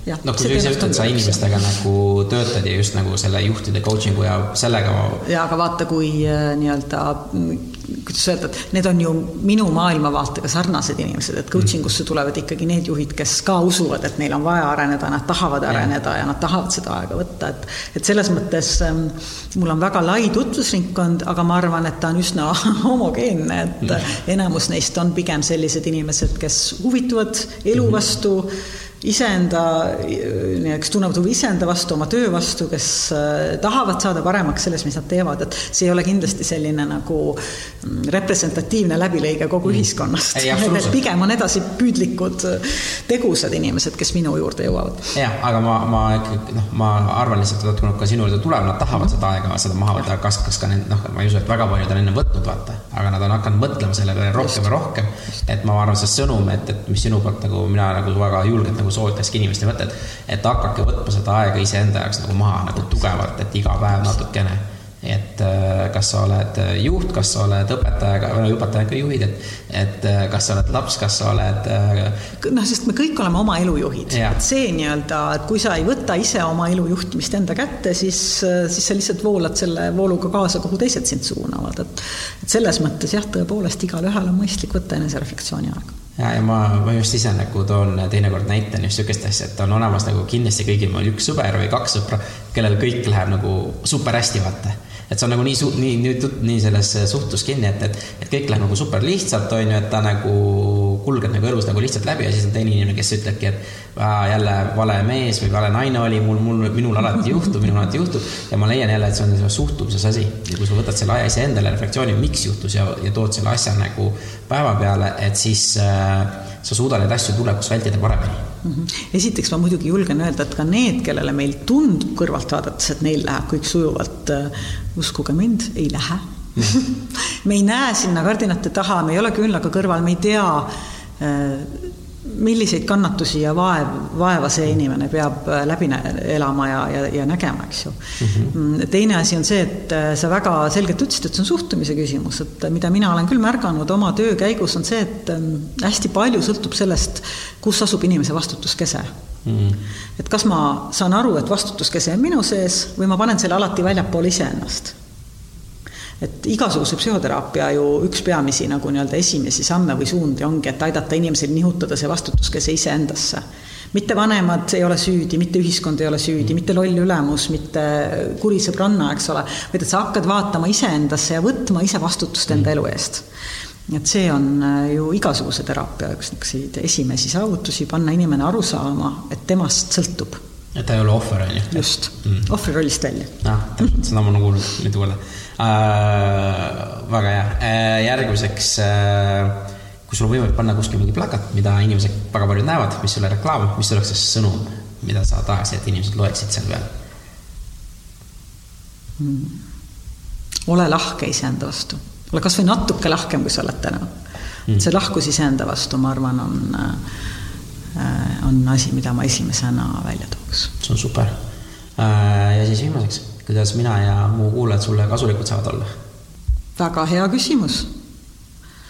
noh, kui sa ütled, sa inimestega nagu töötad ja just nagu selle juhtide coaching'u ja sellega ja aga vaata, kui äh, nii-öelda kuidas öelda, et need on ju minu maailmavaatega sarnased inimesed, et coaching usse tulevad ikkagi need juhid, kes ka usuvad, et neil on vaja areneda, nad tahavad areneda ja, ja nad tahavad seda aega võtta, et et selles mõttes ähm, mul on väga lai tutvusringkond, aga ma arvan, et ta on üsna homogeenne, et mm. enamus neist on pigem sellised inimesed, kes huvituvad elu mhm. vastu mm, -hmm iseenda, kes tunnevad huvi iseenda vastu, oma töö vastu, kes äh, tahavad saada paremaks selles, mis nad teevad, et see ei ole kindlasti selline nagu mm, representatiivne läbilõige kogu mm. ühiskonnast. pigem on edasipüüdlikud tegusad inimesed, kes minu juurde jõuavad. jah, aga ma, ma ikkagi noh, ma arvan lihtsalt, et kui nad ka sinu juurde tulevad, nad tahavad seda aega, seda maha võtta, kas, kas ka need noh, ma ei usu, et väga paljud on enne võtnud, vaata, aga nad on hakanud mõtlema selle peale rohkem ja rohkem. et ma arvan, see sõnum, et, et mis sinu poolt nagu mina nagu väga julgelt nagu nagu soovitakski inimestele mõtta, et, et hakake võtma seda aega iseenda jaoks nagu maha nagu tugevalt, et iga päev natukene. et äh, kas sa oled juht, kas sa oled õpetaja, või õpetajad ka juhid, et, et äh, kas sa oled laps, kas sa oled. Äh, noh, sest me kõik oleme oma elu juhid, et see nii-öelda, et kui sa ei võta ise oma elu juhtimist enda kätte, siis, siis sa lihtsalt voolad selle vooluga kaasa, kuhu teised sind suunavad, et. et selles mõttes jah, tõepoolest igalühel on mõistlik võtta enesereflektsiooni aega ja, ja ma, ma just ise nagu toon teinekord näite sihukest asja, et on olemas nagu kindlasti kõigil mul üks sõber või kaks sõpra, kellel kõik läheb nagu super hästi, vaata et see on nagu nii, nii, nii, nii selles suhtlus kinni, et, et, et kõik läheb nagu super lihtsalt, on ju, et ta nagu kulgeb nagu elus nagu lihtsalt läbi ja siis on teine inimene, kes ütlebki, et aa, jälle vale mees või vale naine oli mul, mul, minul alati juhtub, minul alati juhtub. ja ma leian jälle, et see on suhtumises asi. ja kui sa võtad selle aja iseendale refleksiooni, miks juhtus ja, ja tood selle asja nagu päeva peale, et siis äh, sa suudad neid asju tulevikus vältida paremini. Esiteks ma muidugi julgen öelda, et ka need, kellele meil tundub kõrvalt vaadates, et neil läheb kõik sujuvalt, äh, uskuge mind, ei lähe. Me ei näe sinna kardinate taha, me ei ole küünlaga kõrval, me ei tea, äh, milliseid kannatusi ja vaev, vaeva see inimene peab äh, läbi elama ja, ja, ja nägema, eks ju mm. -hmm. teine asi on see, et äh, sa väga selgelt ütlesid, et see on suhtumise küsimus, et mida mina olen küll märganud oma töö käigus, on see, et ähm, hästi palju sõltub sellest, kus asub inimese vastutuskese mm. -hmm. et kas ma saan aru, et vastutuskese on minu sees või ma panen selle alati väljapoole iseennast et igasuguse psühhoteraapia ju üks peamisi nagu nii-öelda esimesi samme või suundi ongi, et aidata inimesel nihutada see vastutuskese iseendasse. mitte vanemad ei ole süüdi, mitte ühiskond ei ole süüdi, mitte loll ülemus, mitte kuri sõbranna, eks ole, vaid et sa hakkad vaatama iseendasse ja võtma ise vastutust enda elu eest et see on äh, ju igasuguse teraapia üks niisuguseid esimesi saavutusi, panna inimene aru saama, et temast sõltub. et ta ei ole ohver, on ju? just mm., ohvri rollist välja. jah, täpselt, seda ma olen kuulnud mitu korda. Väga hea äh,, järgmiseks äh, kui sul on võimalik panna kuskil mingi plakat, mida inimesed väga paljud näevad, mis ei ole reklaam, mis oleks see sõnum, mida sa tahaksid, et inimesed loeksid selle peale hmm.? ole lahke iseenda vastu, ole kasvõi natuke lahkem, kui sa oled täna hmm.. see lahkus iseenda vastu, ma arvan, on, äh, on asi, mida ma esimesena välja tooks. see on super. Äh, ja siis viimaseks kuidas mina ja mu kuulajad sulle kasulikud saavad olla? väga hea küsimus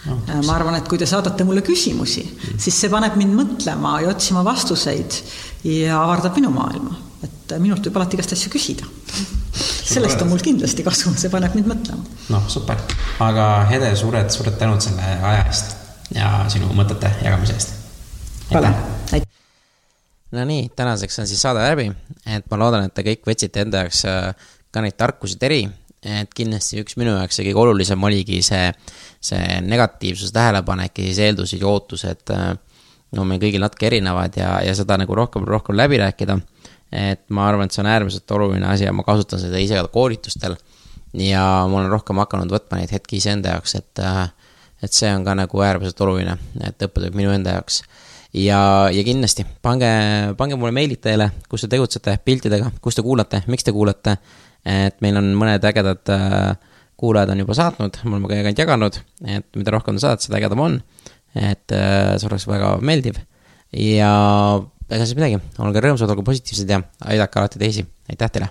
no,. ma arvan, et kui te saadate mulle küsimusi mm., siis see paneb mind mõtlema ja otsima vastuseid ja avardab minu maailma. et minult võib alati igast asju küsida. sellest on mul kindlasti kasu, see paneb mind mõtlema. noh, super. aga Hede, suured, suured tänud selle aja eest ja sinu mõtete jagamise eest. aitäh! No nii, tänaseks on siis saade läbi, et ma loodan, et te kõik võtsite enda jaoks äh, ka neid tarkusi teri, et kindlasti üks minu jaoks kõige olulisem oligi see, see negatiivsuse tähelepanek ja siis eeldused ja ootused äh, no meil kõigil natuke erinevad ja, ja seda nagu rohkem, rohkem läbi rääkida. et ma arvan, et see on äärmiselt oluline asi ja ma kasutan seda ise ka koolitustel. ja ma olen rohkem hakanud võtma neid hetki iseenda jaoks, et, äh, et see on ka nagu äärmiselt oluline, et õppetund minu enda jaoks ja, ja kindlasti pange, pange mulle meilid teile, kus te tegutsete piltidega, kus te kuulate, miks te kuulate. et meil on mõned ägedad äh, kuulajad on juba saatnud, me oleme ka ainult jaganud, et mida rohkem te saadate, seda ägedam on. et äh, see oleks väga meeldiv ja ega siis midagi, olge rõõmsad, olge positiivsed ja aidake alati teisi, aitäh teile